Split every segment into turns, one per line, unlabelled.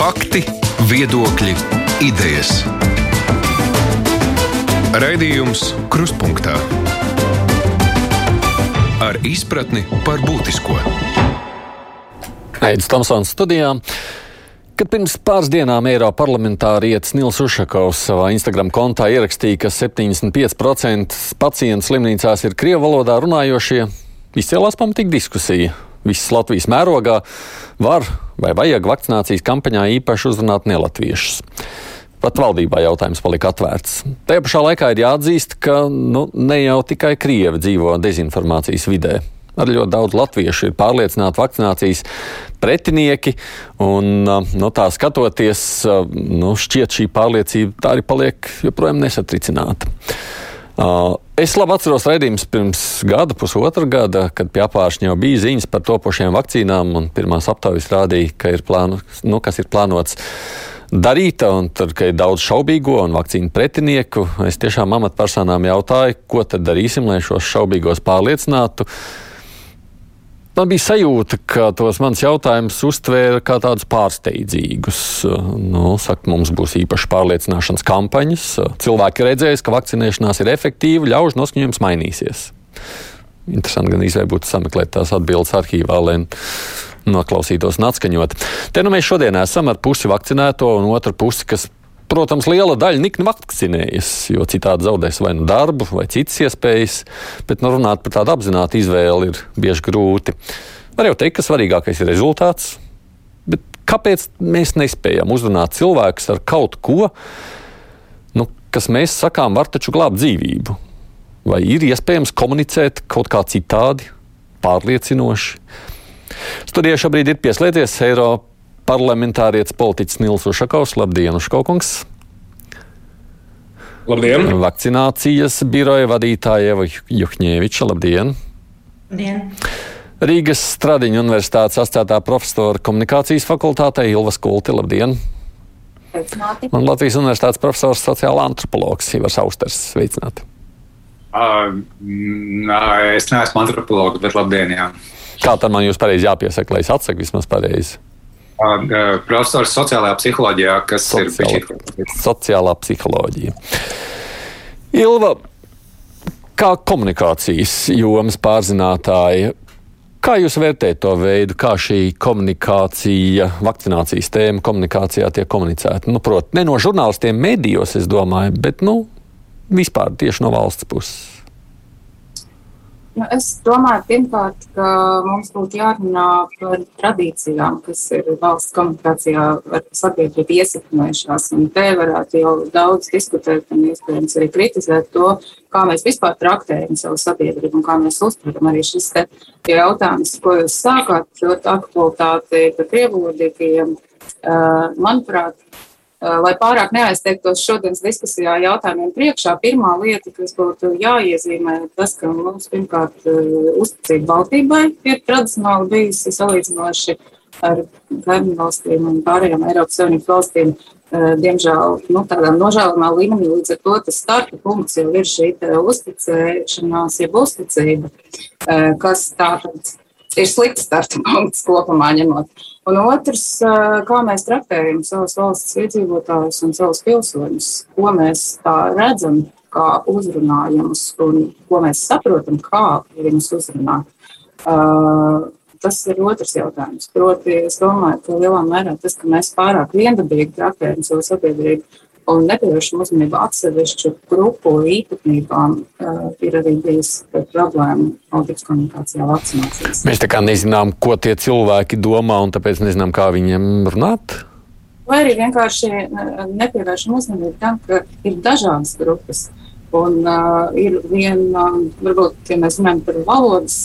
Fakti, viedokļi, idejas. Raidījums Kruspunkta ar izpratni par būtisko.
Aizsmeļamies Tomsons studijā. Kad pirms pāris dienām Eiropas parlamentārietis Nils Ušakovs savā Instagram kontā ierakstīja, ka 75% pacientu slimnīcās ir krievu valodā runājošie, izcēlās pamatīga diskusija visas Latvijas mērogā, var vai vajag vakcinācijas kampaņā īpaši uzrunāt nelatviešus. Pat valdībā jautājums palika atvērts. Tajā pašā laikā ir jāatzīst, ka nu, ne jau tikai krievi dzīvo dezinformācijas vidē. Arī ļoti daudz latviešu ir pārliecināti vakcinācijas pretinieki, un no tā skatoties, nu, šķiet šī pārliecība tā arī paliek joprojām nesatricināta. Uh, es labi atceros raidījumus pirms gada, pusotra gada, kad pie apgājuma jau bija ziņas par topošajām vakcīnām, un pirmās aptaujas rādīja, ka ir, plāno, nu, kas ir plānots darīta, un tur ir daudz šaubīgo un vakcīnu pretinieku. Es tiešām amatpersonām jautāju, ko tad darīsim, lai šos šaubīgos pārliecinātu. Man bija sajūta, ka tos mans jautājumus uztvēra kā tādus pārsteidzīgus. Nu, saka, mums būs īpaši pārliecināšanas kampaņas. Cilvēki redzēs, ka vakcinēšanās ir efektīva, ļaužu noskaņojums mainīsies. Interesanti gan izvēlēt būtu sameklēt tās atbildes arhīvā, lai noklausītos un atskaņot. Te nu mēs šodien esam ar pusi vakcinēto un otru pusi, kas Protams, liela daļa nikni vakcinējas, jo citādi zaudēs vai nu darbu, vai citas iespējas, bet nu, runāt par tādu apzinātu izvēli ir bieži grūti. Var jau teikt, ka svarīgākais ir rezultāts, bet kāpēc mēs nespējam uzrunāt cilvēkus ar kaut ko, nu, kas mēs sakām, var taču glābt dzīvību? Vai ir iespējams komunicēt kaut kā citādi, pārliecinoši? Studijā šobrīd ir pieslēdzies Eiropas parlamentārietis politiķis Nils Ušakovs. Labdien, Ušakovs!
Labdien!
Vakcinācijas biroja vadītāja Eva Juhņēviča. Labdien!
Labdien!
Rīgas Stradiņa universitātes asociētā profesora komunikācijas fakultātē Ilva Skulti. Labdien!
Sveicināti.
Un Latvijas universitātes profesors sociāla antropologs Ivars Austers. Sveicināti!
Uh, nā, es neesmu antropologs, bet labdien! Jā.
Kā tam man jūs pareizi jāpiesaka, lai es atsaku vismaz pareizi?
Profesors sociālajā psiholoģijā, kas
Sociāla,
ir
sociālā psiholoģija. Ilva, kā komunikācijas jomas pārzinātāja, kā jūs vērtējat to veidu, kā šī komunikācija, vakcinācijas tēma komunikācijā tiek komunicēta? Nu, Protams, ne no žurnālistiem medijos, es domāju, bet nu, vispār tieši no valsts puses.
Nu, es domāju, pirmkārt, ka mums būtu jārunā par tradīcijām, kas ir valsts komunikācijā ar sabiedrību iesakņojušās. Un te varētu jau daudz diskutēt un iespējams arī kritizēt to, kā mēs vispār traktējam savu sabiedrību un kā mēs uztveram arī šis jautājums, ko jūs sākāt, ļoti aktualitāti par krievulodīgajiem. Manuprāt, lai pārāk neaizteiktos šodienas diskusijā jautājumiem priekšā, pirmā lieta, kas būtu jāiezīmē, tas, ka mums pirmkārt uzticība valdībai ir tradicionāli bijusi salīdzinoši ar kaimiņu valstīm un pārējām Eiropas Savienības valstīm. Diemžēl nu, tādā nožēlojamā līmenī līdz ar to tas starta punkts jau ir šī uzticēšanās, jeb uzticība, kas tātad ir slikts starta punkts kopumā ņemot. Un otrs, kā mēs traktējam savus valsts iedzīvotājus un savus pilsoņus, ko mēs tā redzam, kā uzrunājumus un ko mēs saprotam, kā viņus uzrunāt. Uh, tas ir otrs jautājums. Proti, es domāju, ka lielā mērā tas, ka mēs pārāk viendabīgi traktējam savu sabiedrību un nepievēršam uzmanību atsevišķu grupu īpatnībām, uh, ir arī bijis problēma politikas komunikācijā vakcinācijas.
Mēs tā kā nezinām, ko tie cilvēki domā, un tāpēc nezinām, kā viņiem runāt.
Vai arī vienkārši nepievēršam uzmanību tam, ka ir dažādas grupas. Un uh, ir viena, varbūt, ja mēs runājam par valodas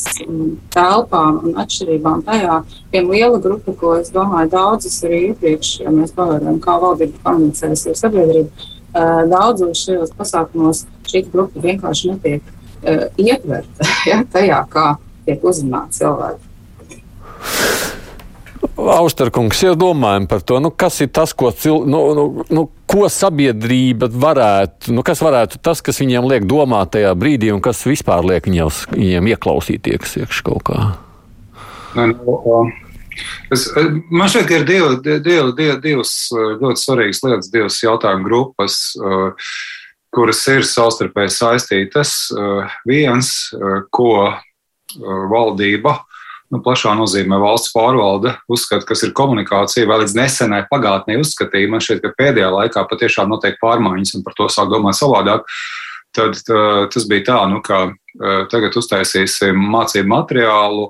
telpām un atšķirībām tajā, viena liela grupa, ko es domāju, daudzas arī iepriekš, ja mēs pavērojam, kā valdība komunicēs ar sabiedrību, uh, daudzos šajos pasākumos šī grupa vienkārši netiek uh, ietverta ja, tajā, kā tiek uzrunāti cilvēki.
Austerkungs, jau domājam par to, nu, kas ir tas, ko, cil, nu, nu, nu, ko sabiedrība varētu, nu, kas varētu tas, kas viņiem liek domāt tajā brīdī, un kas vispār liek viņiem, viņiem ieklausīties iekšā kaut kā.
Nu, Es, man ka ir divi, divi, divi, divas ļoti svarīgas lietas, divas jautājumu grupas, kuras ir savstarpēji saistītas. Viens, ko valdība nu, plašā nozīmē valsts pārvalde uzskata, kas ir komunikācija, vēl līdz nesenai pagātnē uzskatīja. Man šķiet, ka pēdējā laikā patiešām notiek pārmaiņas un par to sāk domāt savādāk. Tad tā, tas bija tā, nu, ka tagad uztaisīsim mācību materiālu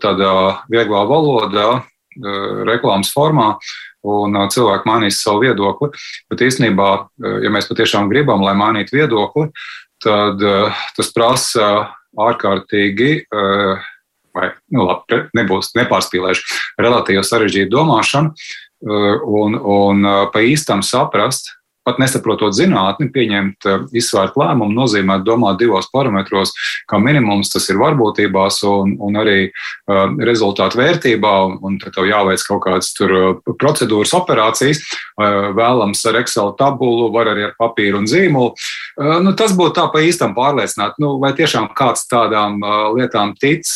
tādā vieglā valodā, reklāmas formā, un cilvēki mainīs savu viedokli. Bet īstenībā, ja mēs patiešām gribam, lai mainītu viedokli, tad tas prasa ārkārtīgi vai nu, labi, nebūs nepārspīlējuši, relatīvi sarežģītu domāšanu uh, un, un uh, pa īstam saprast, pat nesaprotot zinātni, pieņemt eh, izsvērtu lēmumu nozīmē domāt divos parametros, kā minimums tas ir varbūtībās un, un arī uh, rezultātu vērtībā, un, un tad tev jāveic kaut kādas tur procedūras operācijas, uh, vēlams ar Excel tabulu, var arī ar papīru un zīmolu. Uh, nu, tas būtu tā pa īstam pārliecināt, nu, vai tiešām kāds tādām lietām tic,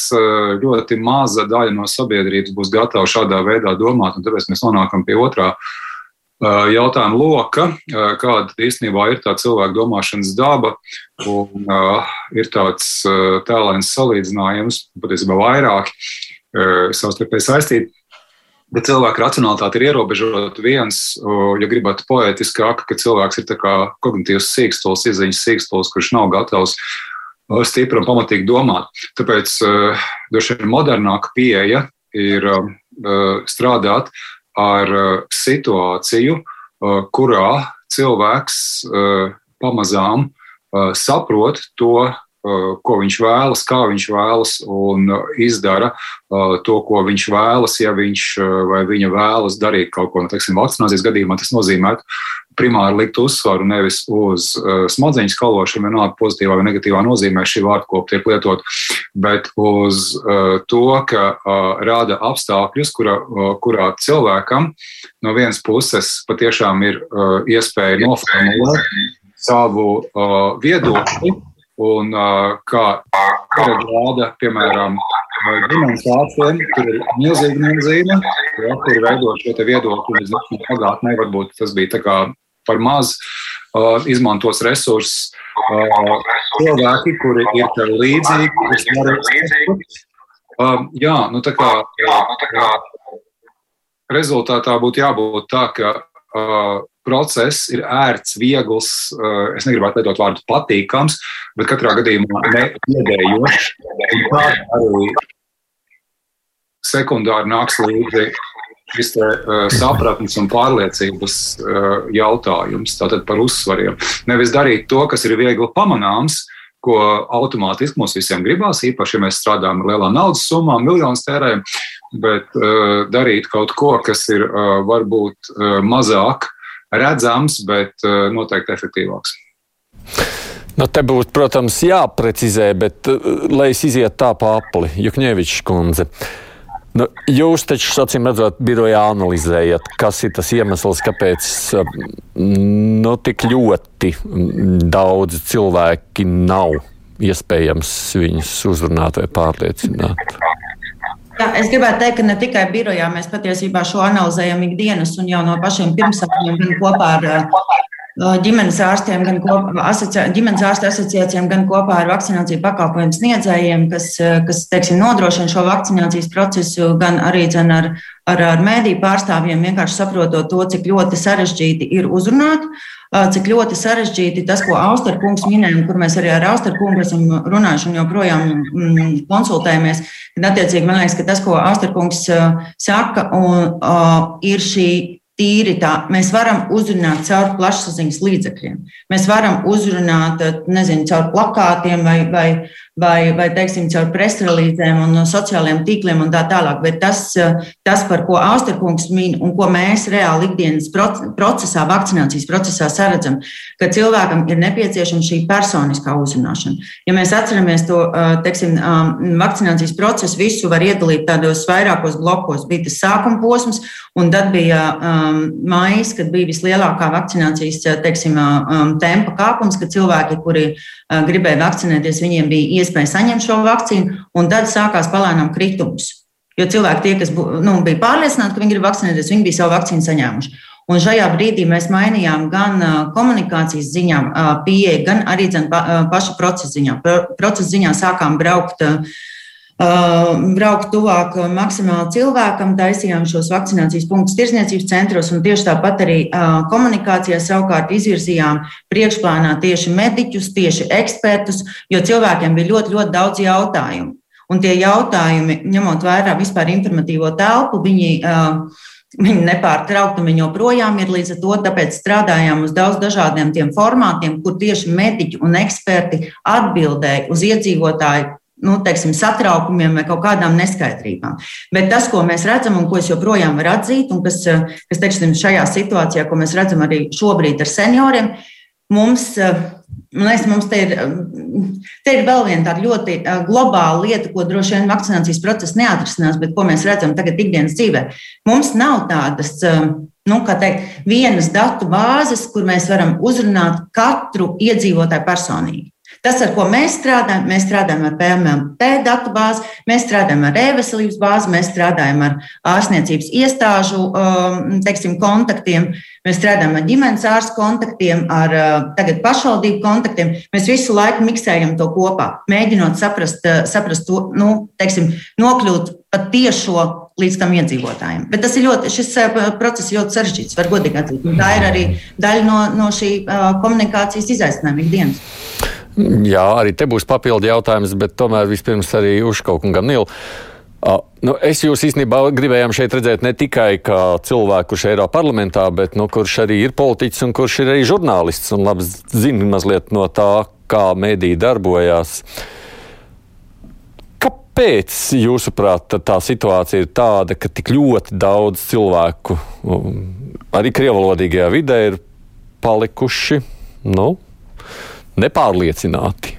ļoti maza daļa no sabiedrības būs gatava šādā veidā domāt, un tāpēc mēs nonākam pie otrā jautājuma loka, kāda īstenībā ir tā cilvēka domāšanas daba. Un, uh, ir tāds uh, tēlēns salīdzinājums, patiesībā vairāki uh, savstarpēji saistīti. Bet cilvēka racionalitāte ir ierobežota. Viens, ja gribat poētiskāk, ka cilvēks ir kognitīvs sīkstols, izziņas sīkstols, kurš nav gatavs stipri un pamatīgi domāt. Tāpēc droši vien modernāka pieeja ir strādāt ar uh, situāciju, uh, kurā cilvēks uh, pamazām saprot to, ko viņš vēlas, kā viņš vēlas, un izdara to, ko viņš vēlas, ja viņš vai viņa vēlas darīt kaut ko. Nu, teiksim, vakcinācijas gadījumā tas nozīmē primāri likt uzsvaru nevis uz uh, smadzeņu skalošanu, vienalga pozitīvā vai negatīvā nozīmē šī vārdkopa tiek lietot, bet uz uh, to, ka uh, rāda apstākļus, kura, uh, kurā cilvēkam no vienas puses patiešām ir uh, iespēja noformulēt savu uh, viedokli. Un, uh, kā rāda, piemēram, ģimenes ārstiem, tur ir milzīga nozīme, ja, kur veido šo viedokli. Domāju, ka pagātnē varbūt tas bija par maz uh, izmantos resursus uh, cilvēki, kuri ir tev līdzīgi, kas var uh, Jā, nu tā kā, jā, rezultātā būtu jābūt tā, ka uh, process ir ērts, viegls, uh, es negribētu lietot vārdu patīkams, bet katrā gadījumā neiedējošs. Tā arī sekundāri nāks līdzi šis te, uh, sapratnes un pārliecības uh, jautājums tātad par uzsvariem. Nevis darīt to, kas ir viegli pamanāms, ko automātiski mums visiem gribās, īpaši, ja mēs strādājam ar lielām naudas summām, miljonus tērējam, bet uh, darīt kaut ko, kas ir uh, varbūt uh, mazāk redzams, bet uh, noteikti efektīvāks.
Nu, te būtu, protams, jāprecizē, bet uh, lai es izietu tā apli, Jukņevičs kundze. Uh, Nu, jūs taču, acīm redzot, birojā analizējat, kas ir tas iemesls, kāpēc nu, tik ļoti daudzi cilvēki nav iespējams viņus uzrunāt vai pārliecināt.
Jā, es gribētu teikt, ka ne tikai birojā mēs patiesībā šo analizējam ikdienas un jau no pašiem pirmsākumiem kopā ar ģimenes ārstiem, gan kopā, asocia, ģimenes ārstu asociācijām, gan kopā ar vakcināciju pakalpojumu sniedzējiem, kas, kas teiksim, nodrošina šo vakcinācijas procesu, gan arī ar, ar, ar mēdīju pārstāvjiem, vienkārši saprotot to, cik ļoti sarežģīti ir uzrunāt. Cik ļoti sarežģīti tas, ko Austerkungs minēja, kur mēs arī ar Austerkungu esam runājuši un joprojām mm, konsultējamies. Tad, attiecīgi, man liekas, ka tas, ko Austerkungs saka, un, uh, ir šī tīri tā, mēs varam uzrunāt caur plašsaziņas līdzekļiem. Mēs varam uzrunāt, nezinu, caur plakātiem vai, vai, vai, vai teiksim, caur presrelīzēm un sociālajiem tīkliem un tā tālāk. Bet tas, tas par ko Austerkungs min un ko mēs reāli ikdienas procesā, vakcinācijas procesā saredzam, ka cilvēkam ir nepieciešama šī personiskā uzrunāšana. Ja mēs atceramies to, teiksim, vakcinācijas procesu, visu var iedalīt tādos vairākos blokos. Bija tas sākuma posms, un tad bija um, maijs, kad bija vislielākā vakcinācijas teiksim, um, tempa kāpums, kad cilvēki, kuri uh, gribēja vakcinēties, viņiem bija iespēja saņemt šo vakcīnu, un tad sākās palēnām kritums. Jo cilvēki, tie, kas nu, bija pārliecināti, ka viņi grib vakcinēties, viņi bija savu vakcīnu saņēmuši. Un šajā brīdī mēs mainījām gan komunikācijas ziņā, pieeja, gan arī dzen, paša procesa ziņā. Procesa ziņā sākām braukt. Braukt tuvāk maksimāli cilvēkam, taisījām šos vakcinācijas punktus tirsniecības centros, un tieši tāpat arī komunikācijā savukārt izvirzījām priekšplānā tieši mediķus, tieši ekspertus, jo cilvēkiem bija ļoti, ļoti daudz jautājumu. Un tie jautājumi, ņemot vērā vispār informatīvo telpu, viņi, uh, viņi nepārtraukti viņi joprojām ir līdz ar to. Tāpēc strādājām uz daudz dažādiem tiem formātiem, kur tieši mediķi un eksperti atbildēja uz iedzīvotāju nu, teiksim, satraukumiem vai kaut kādām neskaidrībām. Bet tas, ko mēs redzam un ko es joprojām varu atzīt, un kas, kas teiksim, šajā situācijā, ko mēs redzam arī šobrīd ar senioriem, mums Man liekas, mums te ir, te ir vēl viena tāda ļoti globāla lieta, ko droši vien vakcinācijas process neatrisinās, bet ko mēs redzam tagad ikdienas dzīvē. Mums nav tādas, nu, teikt, vienas datu bāzes, kur mēs varam uzrunāt katru iedzīvotāju personīgi. Tas, ar ko mēs strādājam, mēs strādājam ar PMLT datu bāzi, mēs strādājam ar e-veselības bāzi, mēs strādājam ar ārstniecības iestāžu um, teiksim, kontaktiem, mēs strādājam ar ģimenes ārstu kontaktiem, ar uh, tagad pašvaldību kontaktiem. Mēs visu laiku miksējam to kopā, mēģinot saprast, uh, saprast to, nu, teiksim, nokļūt pat tiešo līdz tam iedzīvotājiem. Bet tas ir ļoti, šis uh, process ir ļoti sarežģīts, var godīgi atzīt. Tā ir arī daļa no, no šī komunikācijas izaicinājuma ikdienas.
Jā, arī te būs papildi jautājums, bet tomēr vispirms arī Užkaukungam Nilu. Uh, nu, es jūs īstenībā gribējām šeit redzēt ne tikai kā cilvēku, kurš ir Eiropas parlamentā, bet nu, kurš arī ir politiķis un kurš ir arī žurnālists un labi zina mazliet no tā, kā mēdī darbojās. Kāpēc, jūsuprāt, tā situācija ir tāda, ka tik ļoti daudz cilvēku, arī krievalodīgajā vidē, ir palikuši nu, nepārliecināti?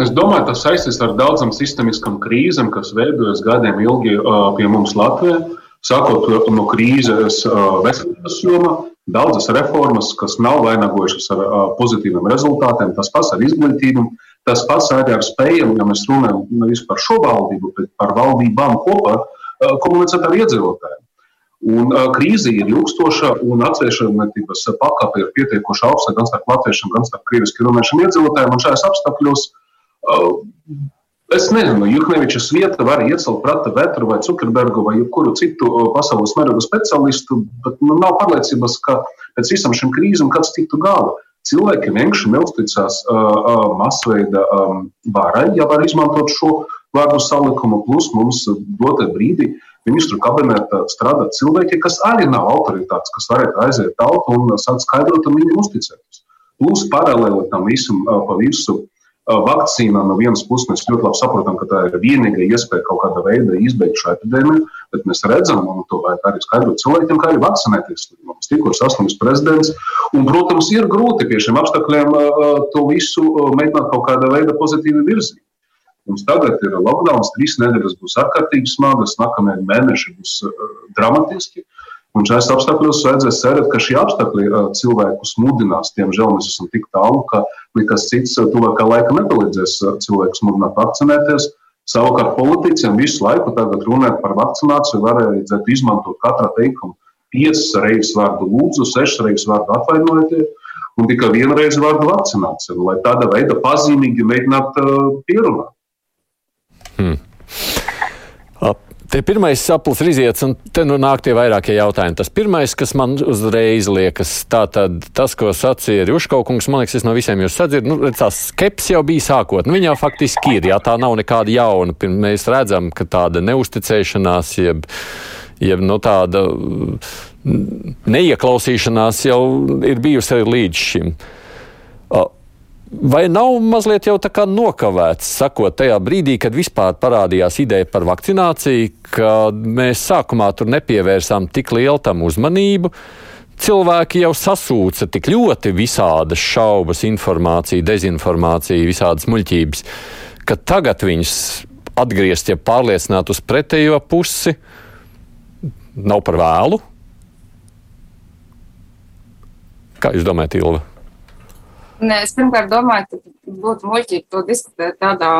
Es domāju, tas saistīts ar daudzām sistēmiskām krīzēm, kas veidojas gadiem ilgi pie mums Latvijā. Sākot no krīzes veselības jomā, daudzas reformas, kas nav vainagojušas ar pozitīviem rezultātiem, tas pats ar izglītību, tas pats arī ar spējām, ja mēs runājam nevis par šo valdību, bet par valdībām kopā, komunicēt ar iedzīvotājiem. Un, uh, krīze ir ilgstoša, un atvēršanās pakāpe ir pietiekoši augsta gan starp latviešiem, gan starp krieviski runājušiem iedzīvotājiem. Un šajos apstākļos uh, es nezinu, Juhnevičas vieta var iecelt Prata Vetru vai Zuckerbergu vai jebkuru citu pasaules mēroga speciālistu, bet nu, nav pārliecības, ka pēc visam šim krīzēm kāds tiktu galā. Cilvēki vienkārši neusticās uh, uh, masveida um, varai, ja var izmantot šo vārdu salikumu, plus mums dotajā brīdī uh, ministru kabinetā strādā cilvēki, kas arī nav autoritātes, kas varētu aiziet tautu un sākt skaidrot un viņiem uzticēties. Plus paralēli tam visam pa visu vakcīnā no vienas puses mēs ļoti labi saprotam, ka tā ir vienīgā iespēja kaut kādā veidā izbeigt šo epidēmiju, bet mēs redzam, un to vajag arī skaidrot cilvēkiem, kā arī vakcinēties. Mums tikko saslims prezidents, un, protams, ir grūti pie šiem apstākļiem to visu mēģināt kaut kādā veidā pozitīvi virzīt. Mums tagad ir lockdown, trīs nedēļas būs ārkārtīgi smagas, nākamie mēneši būs uh, dramatiski. Un šajos apstākļos vajadzēs cerēt, ka šie apstākļi uh, cilvēkus mudinās. Diemžēl mēs esam tik tālu, ka nekas cits uh, tuvākā laika nepalīdzēs cilvēkus mudināt vakcinēties. Savukārt politiķiem visu laiku runāt par vakcināciju, varētu izmantot katrā teikuma piecas reizes vārdu lūdzu, sešas reizes vārdu atvainojieties un tikai vienu reizi vārdu vakcinācija, lai tāda veida pazīmīgi mēģinātu pierunāt.
Hmm. Te pirmais saplis ir iziets, un te nu nāk tie vairākie jautājumi. Tas pirmais, kas man uzreiz liekas, tā tad tas, ko sacīja Ruškaukungs, man liekas, es no visiem jūs sadzirdu, nu, tās skeps jau bija sākot. Nu, viņa jau faktiski ir, jā, tā nav nekāda jauna. Mēs redzam, ka tāda neusticēšanās, jeb, jeb no nu, tāda neieklausīšanās jau ir bijusi arī līdz šim. Vai nav mazliet jau tā kā nokavēts, sakot, tajā brīdī, kad vispār parādījās ideja par vakcināciju, ka mēs sākumā tur nepievērsām tik lielu tam uzmanību? Cilvēki jau sasūca tik ļoti visādas šaubas, informāciju, dezinformāciju, visādas muļķības, ka tagad viņus atgriezt, ja pārliecināt uz pretējo pusi, nav par vēlu. Kā jūs domājat, Ilva?
Nē, es pirmkārt domāju, ka būtu muļķīgi to diskutēt tādā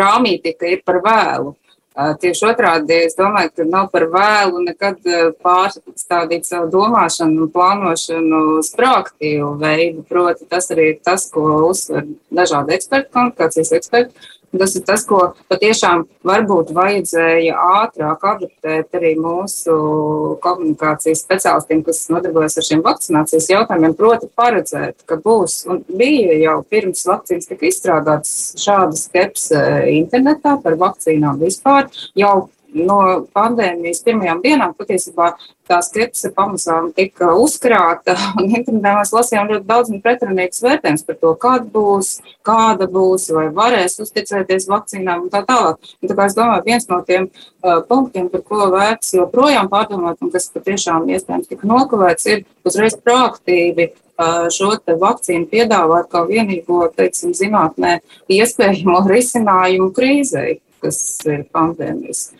rāmīti, ka ir par vēlu. Tieši otrādi, es domāju, ka nav par vēlu nekad pārstādīt savu domāšanu un plānošanu uz proaktīvu veidu. Proti, tas arī ir tas, ko uzsver dažādi eksperti, komunikācijas eksperti. Tas ir tas, ko patiešām varbūt vajadzēja ātrāk adaptēt arī mūsu komunikācijas speciālistiem, kas nodarbojas ar šiem vakcinācijas jautājumiem, proti paredzēt, ka būs, un bija jau pirms vakcīnas tika izstrādāts šāda skepse internetā par vakcīnām vispār, jau no pandēmijas pirmajām dienām patiesībā tā skepse pamazām tika uzkrāta. Un internetā mēs lasījām ļoti daudz pretrunīgus vērtējumus par to, kāda būs, kāda būs, vai varēs uzticēties vakcīnām un tā tālāk. Un tā kā es domāju, viens no tiem uh, punktiem, par ko vērts joprojām pārdomāt un kas patiešām iespējams tika nokavēts, ir uzreiz proaktīvi šo vakcīnu piedāvāt kā vienīgo, teiksim, zinātnē iespējamo risinājumu krīzei, kas ir pandēmijas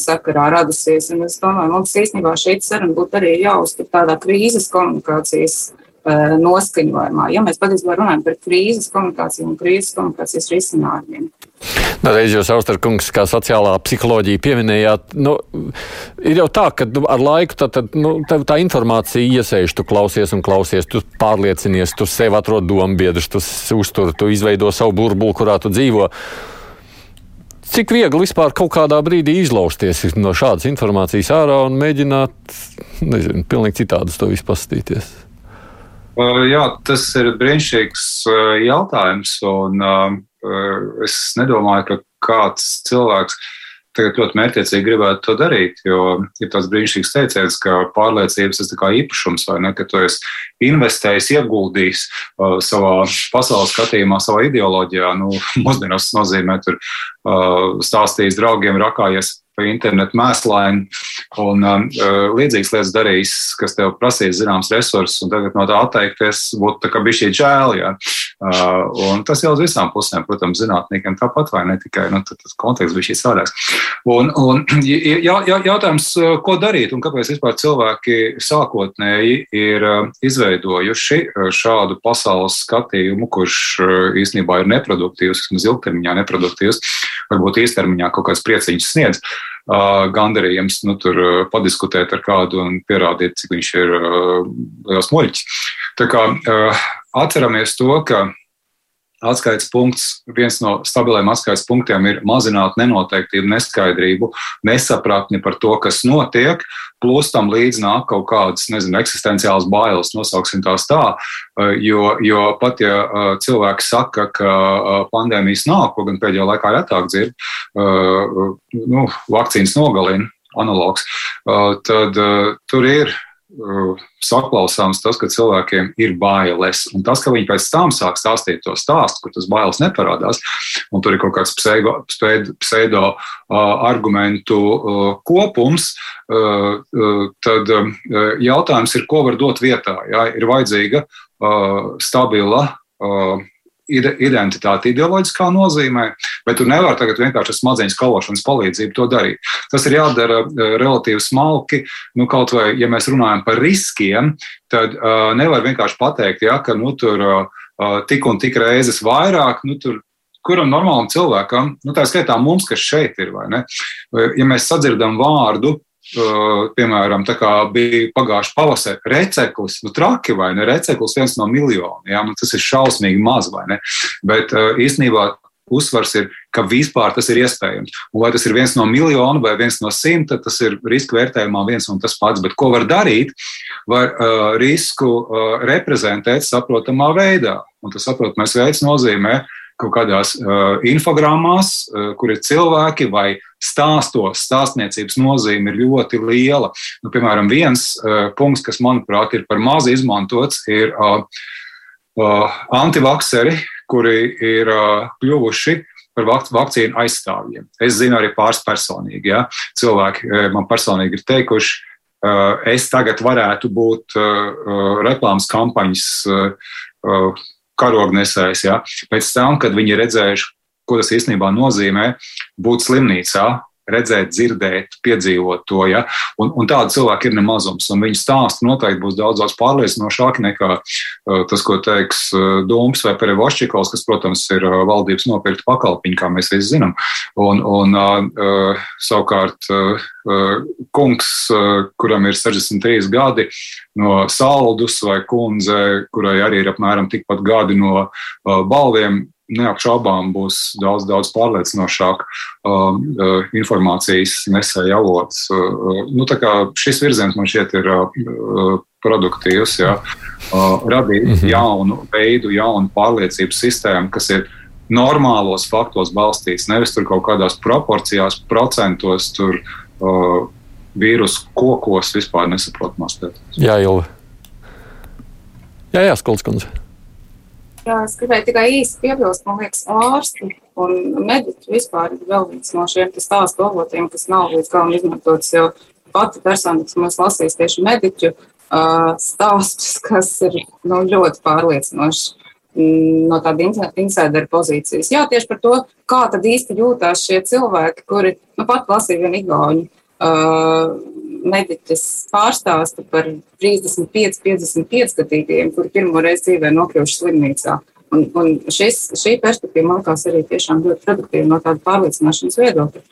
sakarā radusies. Un es domāju, mums īstenībā šī saruna būtu arī jāuztur tādā krīzes komunikācijas uh, noskaņojumā, ja mēs patiesībā runājam par krīzes komunikāciju un krīzes komunikācijas risinājumiem.
Nu, reiz jūs, Austerkungs, kā sociālā psiholoģija pieminējāt, nu, ir jau tā, ka nu, ar laiku tā, tā, nu, tā, tā informācija iesēž, tu klausies un klausies, tu pārliecinies, tu sev atrod dombiedrus, tu uztur, tu izveido savu burbuli, kurā tu dzīvo. Cik viegli vispār kaut kādā brīdī izlausties no šādas informācijas ārā un mēģināt, nezinu, pilnīgi citādi to visu pastīties?
Uh, jā, tas ir brīnišķīgs uh, jautājums, un uh, es nedomāju, ka kāds cilvēks tagad ļoti mērķiecīgi gribētu to darīt, jo ir tāds brīnišķīgs teiciens, ka pārliecības tas kā īpašums, vai ne, ka tu esi investējis, ieguldījis uh, savā pasaules skatījumā, savā ideoloģijā. Nu, mūsdienās tas nozīmē, tur uh, stāstījis draugiem, rakājies pa internetu mēslaini un um, uh, līdzīgas lietas darījis, kas tev prasīs zināms resursus, un tagad no tā atteikties būtu tā kā bišķī žēl. Ja? Uh, un tas jau uz visām pusēm, protams, zinātniekiem tāpat vai ne tikai, nu, tas konteksts bija šīs sādāks. Un, un jā, jā, jautājums, uh, ko darīt un kāpēc vispār cilvēki sākotnēji ir uh, izveidojuši uh, šādu pasaules skatījumu, kurš īstenībā ir neproduktīvs, vismaz ilgtermiņā neproduktīvs, varbūt īstermiņā kaut kāds prieciņš sniedz. Uh, gandarījums nu, tur padiskutēt ar kādu un pierādīt, cik viņš ir liels muļķis. Tā kā atceramies to, ka atskaites punkts, viens no stabiliem atskaites punktiem ir mazināt nenoteiktību, neskaidrību, nesapratni par to, kas notiek, plus tam līdz nāk kaut kādas, nezinu, eksistenciālas bailes, nosauksim tās tā, jo, jo pat ja cilvēki saka, ka pandēmijas nav, ko gan pēdējā laikā retāk dzird, nu, vakcīnas nogalina analogs, tad tur ir saklausāms tas, ka cilvēkiem ir bailes. Un tas, ka viņi pēc tam sāk stāstīt to stāstu, kur tas bailes neparādās, un tur ir kaut kāds pseido, pseido uh, argumentu uh, kopums, uh, uh, tad uh, jautājums ir, ko var dot vietā. Jā, ir vajadzīga stabila identitāti ideoloģiskā nozīmē, bet tu nevari tagad vienkārši ar smadzeņu skalošanas palīdzību to darīt. Tas ir jādara eh, relatīvi smalki. Nu, kaut vai, ja mēs runājam par riskiem, tad uh, nevar vienkārši pateikt, ja, ka nu, tur uh, tik un tik reizes vairāk, nu, tur kuram normālam cilvēkam, nu, tā skaitā mums, kas šeit ir, vai ne? Ja mēs sadzirdam vārdu piemēram, tā kā bija pagājušā pavasara receklis, nu, traki vai ne? Receklis viens no miljoniem. Ja? Nu, tas ir šausmīgi maz, vai ne? Bet uh, īstenībā uzsvars ir, ka vispār tas ir iespējams. Un vai tas ir viens no miljonu vai viens no simta, tas ir riska vērtējumā viens un tas pats. Bet ko var darīt? Var uh, risku uh, reprezentēt saprotamā veidā. Un tas saprotamais veids nozīmē, uh, kaut kādās uh, infogrammās, uh, kur ir cilvēki vai stāstos, stāstniecības nozīme ir ļoti liela. Nu, piemēram, viens uh, punkts, kas, manuprāt, ir par maz izmantots, ir uh, uh, antivakseri, kuri ir uh, kļuvuši par vakcīnu aizstāvjiem. Es zinu arī pāris personīgi. Ja? Cilvēki man personīgi ir teikuši, uh, es tagad varētu būt uh, reklāmas kampaņas uh, karognesējs. Ja? Pēc tam, kad viņi redzējuši, ko tas īstenībā nozīmē būt slimnīcā, redzēt, dzirdēt, piedzīvot to. Ja? Un, un tādu cilvēku ir nemazums, un viņu stāsti noteikti būs daudz, daudz pārliecinošāki nekā uh, tas, ko teiks uh, Dūms vai Perevošķikovs, kas, protams, ir uh, valdības nopirkta pakalpiņa, kā mēs visi zinām. Un, un uh, savukārt uh, kungs, uh, kuram ir 63 gadi, no Saldus vai kundze, kurai arī ir apmēram tikpat gadi no uh, balviem, neapšaubām būs daudz, daudz pārliecinošāk uh, uh, informācijas nesēja avots. Uh, nu, šis virziens man šķiet ir uh, produktīvs, ja, uh, radīt -hmm. jaunu veidu, jaunu pārliecību sistēmu, kas ir normālos faktos balstīts, nevis tur kaut kādās proporcijās, procentos, tur uh, vīrusu kokos vispār nesaprotamās lietās.
Jā, Ilva. Jā, jā, Skolskundze.
Jā, es gribēju tikai īsi piebilst, man liekas, ārsti un mediķi vispār ir vēl viens no šiem stāstu avotiem, kas nav līdz galam izmantots. Jo pati persona, kas mums lasīs tieši mediķu stāstus, kas ir nu, ļoti pārliecinoši mm, no tāda insideru pozīcijas. Jā, tieši par to, kā tad īsti jūtās šie cilvēki, kuri nu, pat lasīja vienu igauņu. Uh, mediķis pārstāsta par 35, 55 gadīgajiem, kuri pirmo reizi dzīvē nokļuvuši slimnīcā. Un, un šis, šī perspektīva man liekas arī tiešām ļoti produktīva no tāda pārliecināšanas viedokļa.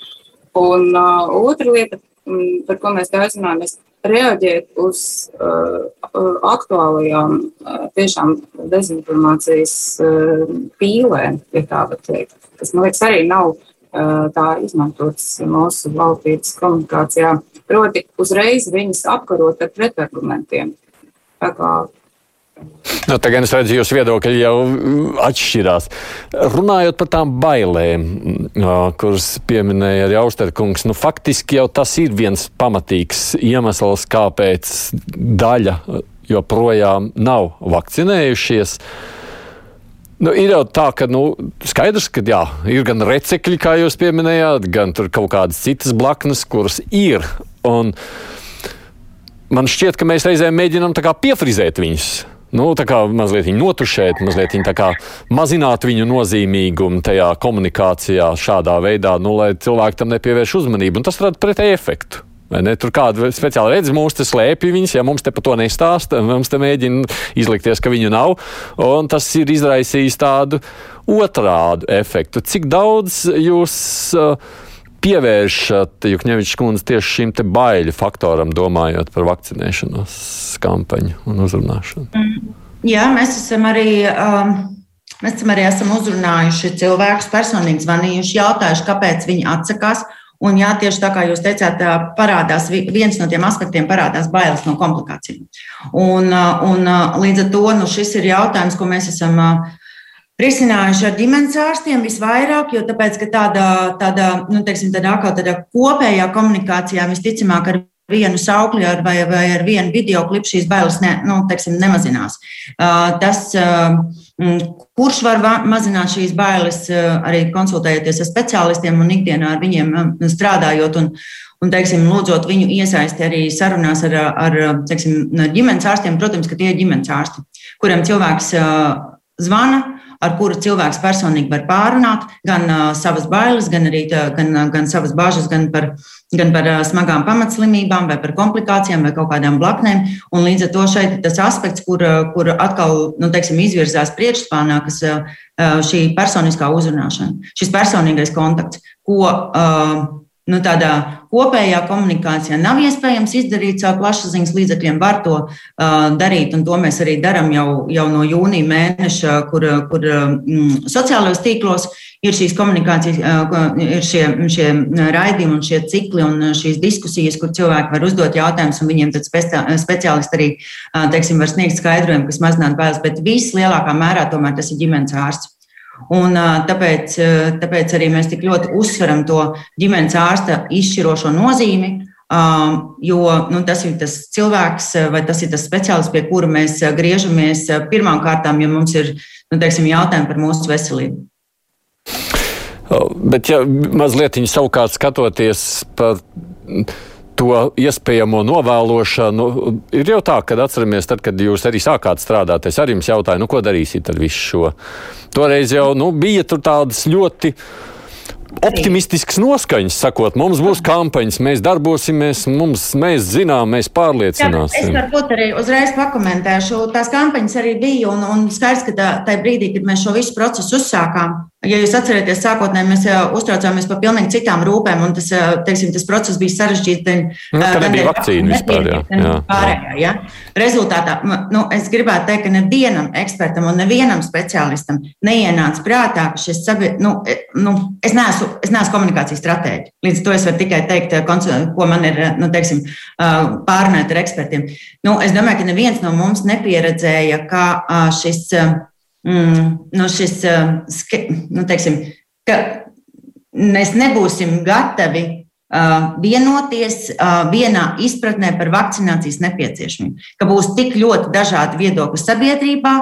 Un uh, otra lieta, um, par ko mēs runājam, ir reaģēt uz uh, aktuālajām uh, tiešām dezinformācijas uh, pīlēm, ja tā var teikt, kas man liekas arī nav uh, tā izmantotas mūsu valdības komunikācijā. Proti, uzreiz viņas apkarot ar pretargumentiem.
Nu, tagad es redzu, jūsu viedokļi jau atšķirās. Runājot par tām bailēm, kuras pieminēja arī Austerkungs, nu, faktiski jau tas ir viens pamatīgs iemesls, kāpēc daļa joprojām nav vakcinējušies. Uh, Nu, ir jau tā, ka nu, skaidrs, ka jā, ir gan recekļi, kā jūs pieminējāt, gan kaut kādas citas blaknes, kuras ir. Un man šķiet, ka mēs reizēm mēģinām piefrizēt viņus. Nu, tā kā mazliet viņu notušēt, mazliet viņu mazināt viņu nozīmīgumu tajā komunikācijā, šādā veidā, nu, lai cilvēki tam nepievērš uzmanību. Un tas rada pretēju efektu. Tur kāda speciāla redz, mūs te slēpj viņas, ja mums te par to nestāsta, mums te mēģina izlikties, ka viņu nav. Un tas ir izraisījis tādu otrādu efektu. Cik daudz jūs uh, pievēršat, Jukņevičs kundze, tieši šim te baiļu faktoram, domājot par vakcinēšanos kampaņu un uzrunāšanu?
Mm. Jā, mēs esam arī. Um... Mēs arī esam uzrunājuši cilvēkus, personīgi zvanījuši, jautājuši, kāpēc viņi atsakās. Uh, Un, jā, tieši tā kā jūs teicāt, parādās viens no tiem aspektiem, parādās bailes no komplikācijām. Un, un līdz ar to nu, šis ir jautājums, ko mēs esam risinājuši ar ģimenes ārstiem visvairāk, jo tāpēc, tāda, tāda, nu, teiksim, tāda, tāda kopējā komunikācijā visticamāk ar vienu saukli ar, vai, vai ar vienu video klipu šīs bailes ne, nu, teiksim, nemazinās. Tas, kurš var mazināt šīs bailes, arī konsultējoties ar speciālistiem un ikdienā ar viņiem strādājot un, un teiksim, lūdzot viņu iesaisti arī sarunās ar, ar teiksim, ģimenes ārstiem. Protams, ka tie ir ģimenes ārsti, kuriem cilvēks zvana ar kuru cilvēks personīgi var pārunāt gan uh, savas bailes, gan arī tā, gan, gan savas bažas, gan par, gan par uh, smagām pamatslimībām, vai par komplikācijām, vai kaut kādām blaknēm. Un līdz ar to šeit tas aspekts, kur, kur atkal nu, teiksim, izvirzās priekšplānā, kas uh, šī personiskā uzrunāšana, šis personīgais kontakts, ko uh, nu, tādā kopējā komunikācijā nav iespējams izdarīt caur plašsaziņas līdzekļiem. Var to uh, darīt, un to mēs arī darām jau, jau no jūnija mēneša, kur, kur mm, sociālajos tīklos ir šīs komunikācijas, uh, ir šie, šie raidījumi un šie cikli un šīs diskusijas, kur cilvēki var uzdot jautājumus, un viņiem tad speciālisti arī uh, teiksim, var sniegt skaidrojumu, kas mazinātu bailes, bet vislielākā mērā tomēr tas ir ģimenes ārsts. Un, tāpēc, tāpēc arī mēs tik ļoti uzsveram to ģimenes ārsta izšķirošo nozīmi, jo nu, tas ir tas cilvēks vai tas ir tas speciālists, pie kura mēs griežamies pirmām kārtām, ja mums ir nu, teiksim, jautājumi par mūsu veselību.
Bet, ja mazliet savukārt skatoties par to iespējamo novēlošanu. Ir jau tā, ka atceramies, tad, kad jūs arī sākāt strādāt, es arī jums jautāju, nu, ko darīsiet ar visu šo. Toreiz jau nu, bija tādas ļoti optimistisks noskaņas, sakot, mums būs kampaņas, mēs darbosimies, mums, mēs zinām, mēs pārliecināsim.
Jā, es varbūt arī uzreiz pakomentēšu. Tās kampaņas arī bija, un, un skaidrs, ka tā, tajā brīdī, kad mēs šo visu procesu uzsākām, Ja jūs atceraties, sākotnēji mēs uztraucāmies par pilnīgi citām rūpēm, un tas, teiksim, tas process bija sarežģīts.
Nu, tā nebija vakcīna vispār. Jā, jā.
Pārējā, ja? Rezultātā nu, es gribētu teikt, ka nevienam ekspertam un nevienam speciālistam neienāca prātā, ka šis sabiedrības, nu, e, nu, es neesmu, es neesmu komunikācijas stratēģi. Līdz to es varu tikai teikt, ko man ir, nu, teiksim, pārunāt ar ekspertiem. Nu, es domāju, ka neviens no mums nepieredzēja, ka šis mm, nu šis, eh, nu, teiksim, ka mēs nebūsim gatavi vienoties vienā izpratnē par vakcinācijas nepieciešamību, ka būs tik ļoti dažādi viedokļi sabiedrībā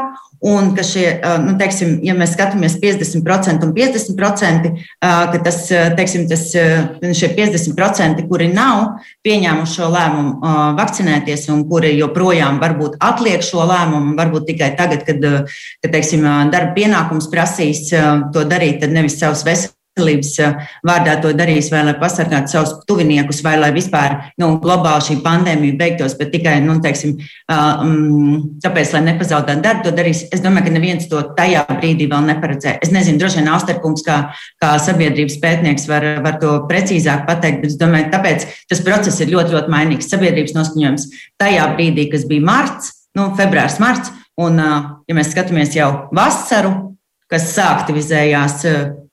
Un ka šie, nu, teiksim, ja mēs skatāmies 50% un 50%, ka tas, teiksim, tas, šie 50%, kuri nav pieņēmuši šo lēmumu vakcinēties un kuri joprojām varbūt atliek šo lēmumu, varbūt tikai tagad, kad, kad teiksim, darba pienākums prasīs to darīt, tad nevis savus veselības veselības eh, vārdā to darīs, vai lai pasargātu savus tuviniekus, vai lai vispār nu, globāli šī pandēmija beigtos, bet tikai nu, teiksim, um, tāpēc, lai nepazaudētu darbu, to darīs. Es domāju, ka neviens to tajā brīdī vēl neparedzēja. Es nezinu, droši vien Austerkungs, kā, kā sabiedrības pētnieks, var, var to precīzāk pateikt, bet es domāju, tāpēc tas process ir ļoti, ļoti mainīgs. Sabiedrības noskaņojums tajā brīdī, kas bija marts, nu, februārs, marts, un, ja mēs skatāmies jau vasaru, kas sāktivizējās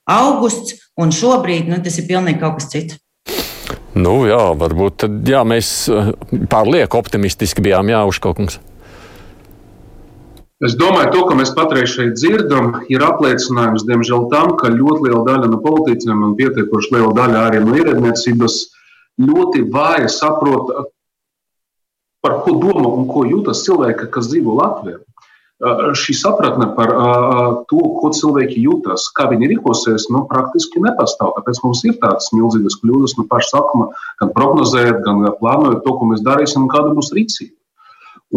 augusts, un šobrīd nu, tas ir pilnīgi kaut kas cits.
Nu, jā, varbūt tad, jā, mēs eh, pārlieku optimistiski bijām, Jā, Užkokungs.
Es domāju, to, ko mēs patreiz šeit dzirdam, ir apliecinājums, diemžēl, tam, ka ļoti liela daļa no politiķiem un pietiekoši liela daļa arī no ierēdniecības ļoti vāji saprot, par ko domā un ko jūtas cilvēki, kas dzīvo Latvijā šī sapratne par to, ko cilvēki jūtas, kā viņi rīkosies, nu, praktiski nepastāv. Tāpēc mums ir tādas milzīgas kļūdas no paša sākuma, gan prognozējot, gan plānojot to, ko mēs darīsim un kāda būs rīcība.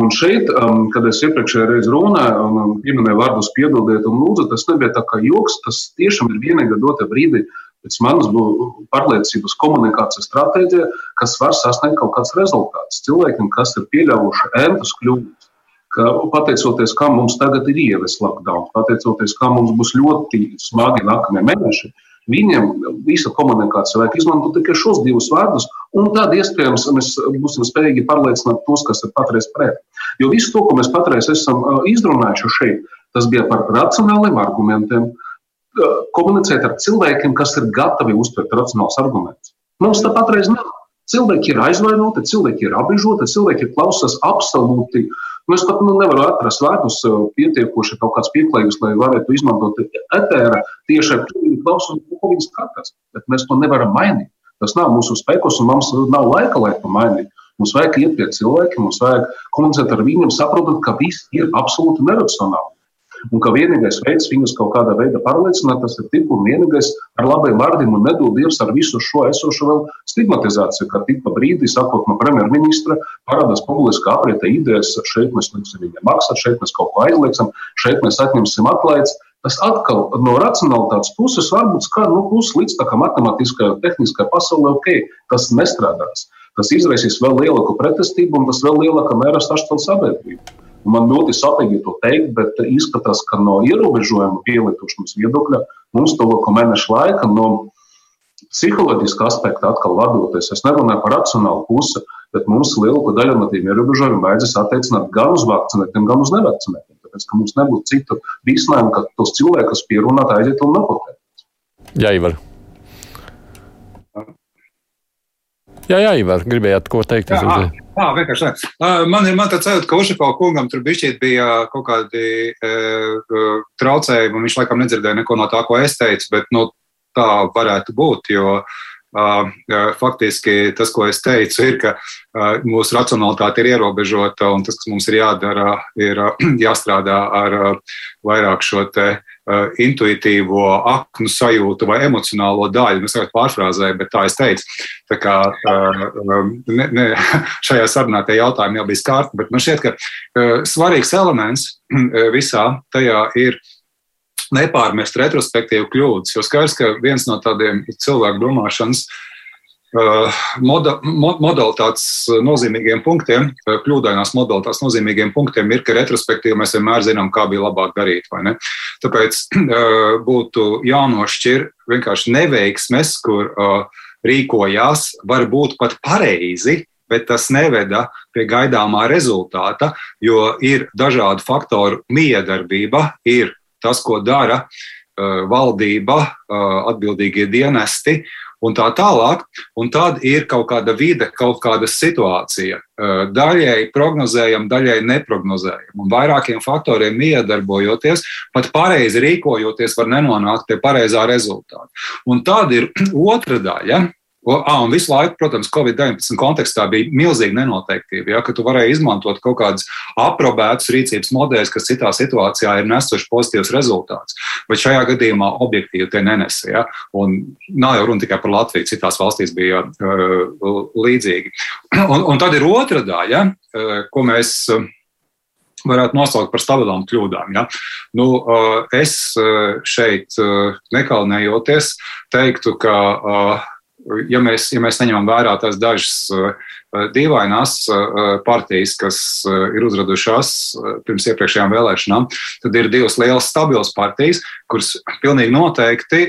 Un šeit, kad es iepriekšējā reizē runāju, un pieminēju vārdus piedodiet un lūdzu, tas nebija tā kā joks, tas tiešām ir vienīgā dota brīdī, pēc manas pārliecības komunikācijas stratēģija, kas var sasniegt kaut kāds rezultāts cilvēkiem, kas ir pieļāvuši entus kļūdas ka pateicoties, kā mums tagad ir ievies lockdown, pateicoties, kā mums būs ļoti smagi nākamie mēneši, viņiem visa komunikācija vajag izmantot tikai šos divus vārdus, un tad iespējams mēs būsim spējīgi pārliecināt tos, kas ir patreiz pret. Jo visu to, ko mēs patreiz esam izrunājuši šeit, tas bija par racionāliem argumentiem, komunicēt ar cilvēkiem, kas ir gatavi uztvert racionālus argumentus. Mums tā patreiz nav. Cilvēki ir aizvainoti, cilvēki ir apbežoti, cilvēki klausās absolūti uh, Nu, es pat nu, nevaru atrast vārdus eh, pietiekoši kaut kāds pieklājīgs, lai varētu izmantot etēra tieši ar to ko viņi skatās. Bet mēs to nevaram mainīt. Tas nav mūsu spēkos, un mums nav laika, lai to mainītu. Mums vajag iet pie cilvēkiem, mums vajag komunicēt ar viņiem, saprotot, ka viss ir absolūti neracionāli. Un ka vienīgais veids viņus kaut kādā veidā pārliecināt, tas ir tik un vienīgais ar labiem vārdiem un nedod Dievs ar visu šo esošo vēl stigmatizāciju, ka tik pa brīdī, sakot no premjerministra, parādās publiski aprieta idejas, šeit mēs liksim viņiem maksāt, šeit mēs kaut ko aizlieksim, šeit mēs atņemsim atlaides. Tas atkal no racionālitātes puses varbūt skar nu, pusi līdz tā kā matemātiskajā, tehniskajā pasaulē, ok, tas nestrādās. Tas izraisīs vēl lielāku pretestību un tas vēl lielākā mērā sašķelt sabiedrību. Man ļoti sapīgi to teikt, bet izskatās, ka no ierobežojuma pielietošanas viedokļa mums to vēl mēnešu laika no psiholoģiska aspekta atkal vadoties. Es nerunāju par racionālu pusi, bet mums lielāko daļu no tiem ierobežojumiem vajadzēs attiecināt gan uz vakcinētiem, gan uz nevakcinētiem. Tāpēc, ka mums nebūtu citu risinājumu, ka tos cilvēkus pierunāt aiziet un nopotēt.
Jā, Ivar. Jā, jā, Ivar, gribējāt ko teikt? Jā,
jā vienkārši tā. Man ir tāds sajūta, ka Ušakau kungam tur bija kaut kādi e, traucējumi, un viņš laikam nedzirdēja neko no tā, ko es teicu, bet nu, tā varētu būt, jo faktiski tas, ko es teicu, ir, ka mūsu racionalitāte ir ierobežota, un tas, kas mums ir jādara, ir jāstrādā ar vairāk šo te intuitīvo aknu sajūtu vai emocionālo daļu. Es tagad pārfrāzēju, bet tā es teicu. Tā kā ne, ne, šajā sarunā tie jautājumi jau bija skārti, bet man šķiet, ka svarīgs elements visā tajā ir nepārmest retrospektīvu kļūdas. Jo skaidrs, ka viens no tādiem cilvēku domāšanas moda, modalitātes nozīmīgiem punktiem, kļūdainās modalitātes nozīmīgiem punktiem ir, ka retrospektīvi mēs vienmēr zinām, kā bija labāk darīt. Tāpēc būtu jānošķir vienkārši neveiksmes, kur rīkojās, varbūt pat pareizi, bet tas neveda pie gaidāmā rezultāta, jo ir dažādu faktoru miedarbība, ir tas, ko dara valdība, atbildīgie dienesti un tā tālāk. Un tad ir kaut kāda vide, kaut kāda situācija. Daļai prognozējam, daļai neprognozējam. Un vairākiem faktoriem iedarbojoties, pat pareizi rīkojoties, var nenonākt pie pareizā rezultāta. Un tad ir otra daļa, Ah, un visu laiku, protams, Covid-19 kontekstā bija milzīga nenoteiktība. Ja, tu varēji izmantot kaut kādus aprobētus rīcības modeļus, kas citā situācijā ir nesuši pozitīvus rezultātus. Bet šajā gadījumā objektīvi tie nenesa. Ja, un nav jau runa tikai par Latviju, citās valstīs bija uh, līdzīgi. Un, un tad ir otra daļa, uh, ko mēs. Uh, varētu nosaukt par stabilām kļūdām. Ja? Nu, es šeit nekaunējoties teiktu, ka ja mēs, ja mēs neņemam vērā tās dažas uh, dīvainās uh, partijas, kas uh, ir uzradušās pirms iepriekšējām vēlēšanām, tad ir divas lielas stabilas partijas, kuras pilnīgi noteikti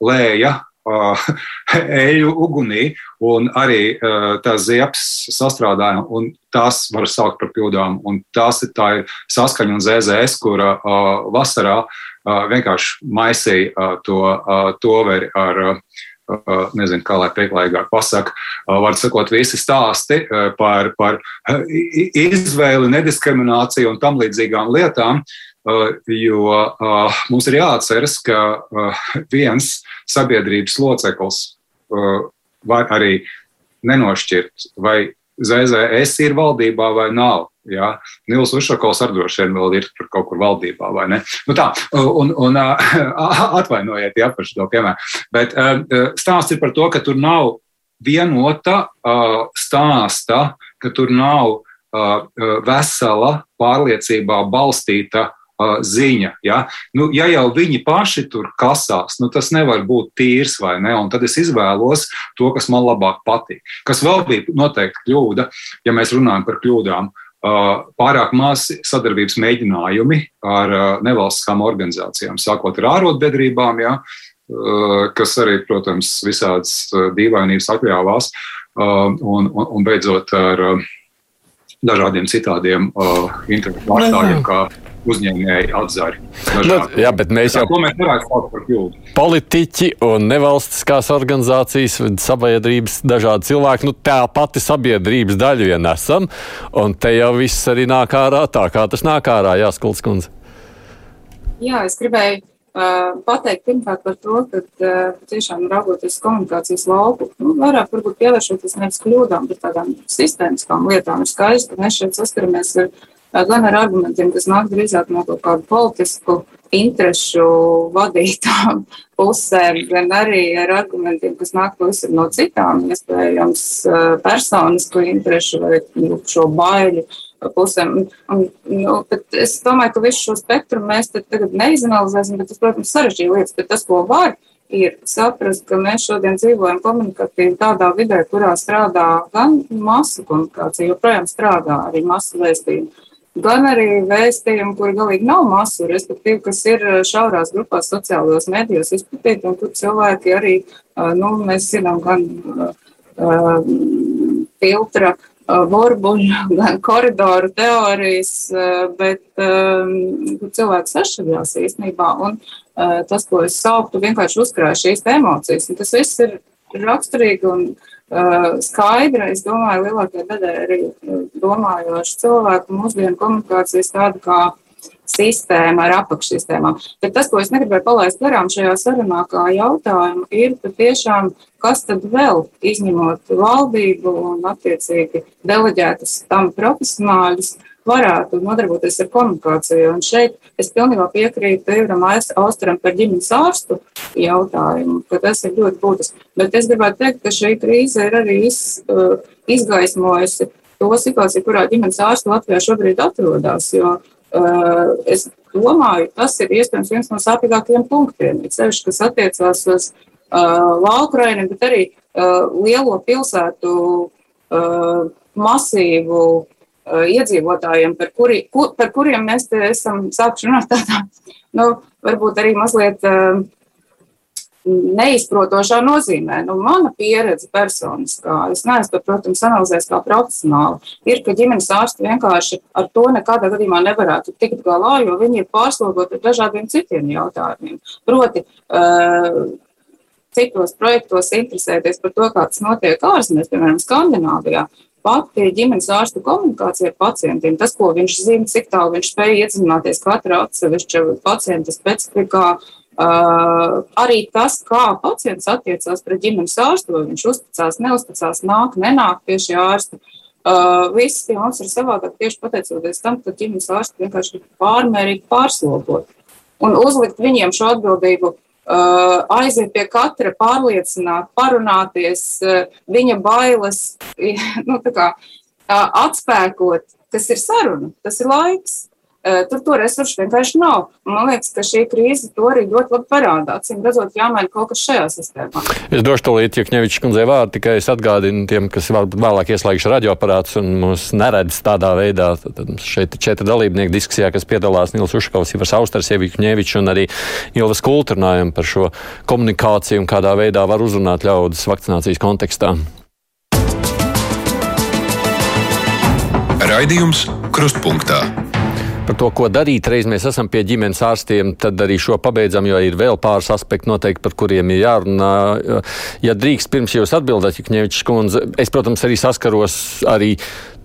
lēja eļu ugunī, un arī tās ziepes sastrādāja, un tās var saukt par kļūdām. Tās ir tā saskaņa un ZZS, kura vasarā vienkārši maisīja to, to veri ar nezinu, kā lai pieklājīgāk pasaka, var sakot, visi stāsti par, par izvēli, nediskrimināciju un tam līdzīgām lietām, jo mums ir jāatceras, ka viens sabiedrības loceklis var arī nenošķirt, vai ZZS ir valdībā vai nav. Jā, Nils Ušakovs arī droši vien vēl ir kaut kur valdībā, vai ne? Nu tā, un, un atvainojiet, jā, par šo piemēru. Bet stāsts ir par to, ka tur nav vienota stāsta, ka tur nav vesela, pārliecībā balstīta ziņa. Ja? Nu, ja jau viņi paši tur kasās, nu, tas nevar būt tīrs vai ne. Un tad es izvēlos to, kas man labāk patīk. Kas vēl bija noteikti kļūda, ja mēs runājam par kļūdām. Pārāk maz sadarbības mēģinājumi ar nevalstiskām organizācijām, sākot ar ārotbiedrībām, ja, kas arī, protams, visādas dīvainības atļāvās, un, un, un beidzot ar dažādiem citādiem internetu pārstāvjiem, kā uzņēmēji atzari.
Nu, jā, bet mēs jau
par kļūdu.
Politiķi un nevalstiskās organizācijas, sabiedrības, dažādi cilvēki, nu tā pati sabiedrības daļa vien esam, un te jau viss arī nāk ārā tā, kā tas nāk ārā, Jāskuls kundze.
Jā, es gribēju Uh, pateikt pirmkārt par to, ka uh, tiešām raugoties komunikācijas lauku, nu, vairāk varbūt pievēršoties nevis kļūdām, bet tādām sistēmiskām lietām. Ir skaidrs, ka mēs šeit saskaramies ar gan ar argumentiem, kas nāk drīzāk no kaut kādu politisku interešu vadītām pusēm, gan arī ar argumentiem, kas nāk pavisam no citām, iespējams, personisku interešu vai nu, šo baiļu pusēm. Un, nu, es domāju, ka visu šo spektru mēs tagad neizanalizēsim, bet tas, protams, sarežģīja lietas, bet tas, ko var, ir saprast, ka mēs šodien dzīvojam komunikatīvi tādā vidē, kurā strādā gan masu komunikācija, joprojām strādā arī masu vēstījumu gan arī vēstījumi, kuri galīgi nav masu, respektīvi, kas ir eh, šaurās grupās sociālajos medijos izplatīti, un kur cilvēki arī, eh, nu, mēs zinām, gan uh, filtra uh, burbuļu, gan koridoru teorijas, uh, bet um, cilvēks sašķeljās īstenībā, un tas, ko es sauktu, vienkārši uzkrāja šīs emocijas, un tas viss ir raksturīgi un uh, skaidra. Es domāju, lielākajai daļai arī uh, domājoši cilvēku mūsdienu komunikācijas tādu kā sistēma ar apakšsistēmām. Bet tas, ko es negribēju palaist garām šajā sarunā, kā jautājumu, ir patiešām, kas tad vēl izņemot valdību un attiecīgi deleģētas tam profesionāļus, uh, varētu nodarboties ar komunikāciju. Un šeit es pilnībā piekrītu Ivram Austram par ģimenes ārstu jautājumu, ka tas ir ļoti būtisks. Bet es gribētu teikt, ka šī krīze ir arī iz, uh, izgaismojusi to situāciju, kurā ģimenes ārsti Latvijā šobrīd atrodas. Jo uh, es domāju, tas ir iespējams viens no sāpīgākajiem punktiem. Sevišķi, kas attiecās uz uh, Valkraini, bet arī uh, lielo pilsētu uh, masīvu iedzīvotājiem, par, kuri, kur, par kuriem mēs esam sākuši runāt tādā, nu, varbūt arī mazliet. Uh, neizprotošā nozīmē. Nu, mana pieredze personiskā, es neesmu to, protams, analizējis kā profesionāli, ir, ka ģimenes ārsti vienkārši ar to nekādā gadījumā nevarētu tikt galā, jo viņi ir pārslogoti ar dažādiem citiem jautājumiem. Proti, uh, citos projektos interesēties par to, kā tas notiek ārzemēs, piemēram, Skandināvijā. Pati ģimenes ārsta komunikācija ar pacientiem, tas, ko viņš zina, cik tālu viņš spēj iedzināties katra atsevišķa pacienta specifikā, uh, arī tas, kā pacients attiecās pret ģimenes ārstu, vai viņš uzticās, neuzticās, nāk, nenāk pie šī ārsta. Uh, viss pie mums ir savādāk tieši pateicoties tam, ka ģimenes ārsti vienkārši ir pārmērīgi pārslogot. Un uzlikt viņiem šo atbildību, uh, aiziet pie katra, pārliecināt, parunāties, uh, viņa bailes, nu, kā, uh, atspēkot, kas ir saruna, tas ir laiks. Tur to resursu vienkārši nav. Man liekas, ka šī krīze to arī ļoti labi parādā. Cim redzot, jāmaina kaut kas šajā sistēmā.
Es došu to līdzi Jekņevičs kundzei vārdu, tikai es atgādinu tiem, kas varbūt vēlāk ieslēgšu radioaparātus un mūs neredz tādā veidā. Tad šeit ir četri dalībnieki diskusijā, kas piedalās Nils Uškovs, Ivars Austars, Jekņevičs un arī Ilvas Kulturnājam par šo komunikāciju un kādā veidā var uzrunāt ļaudis vakcinācijas kontekstā.
Raidījums Krustpunktā.
Par to, ko darīt, reiz mēs esam pie ģimenes ārstiem, tad arī šo pabeidzam, jo ir vēl pāris aspekti noteikti, par kuriem ir jārunā. Ja drīkst, pirms jūs atbildat, Jukņevičs kundze, es, protams, arī saskaros arī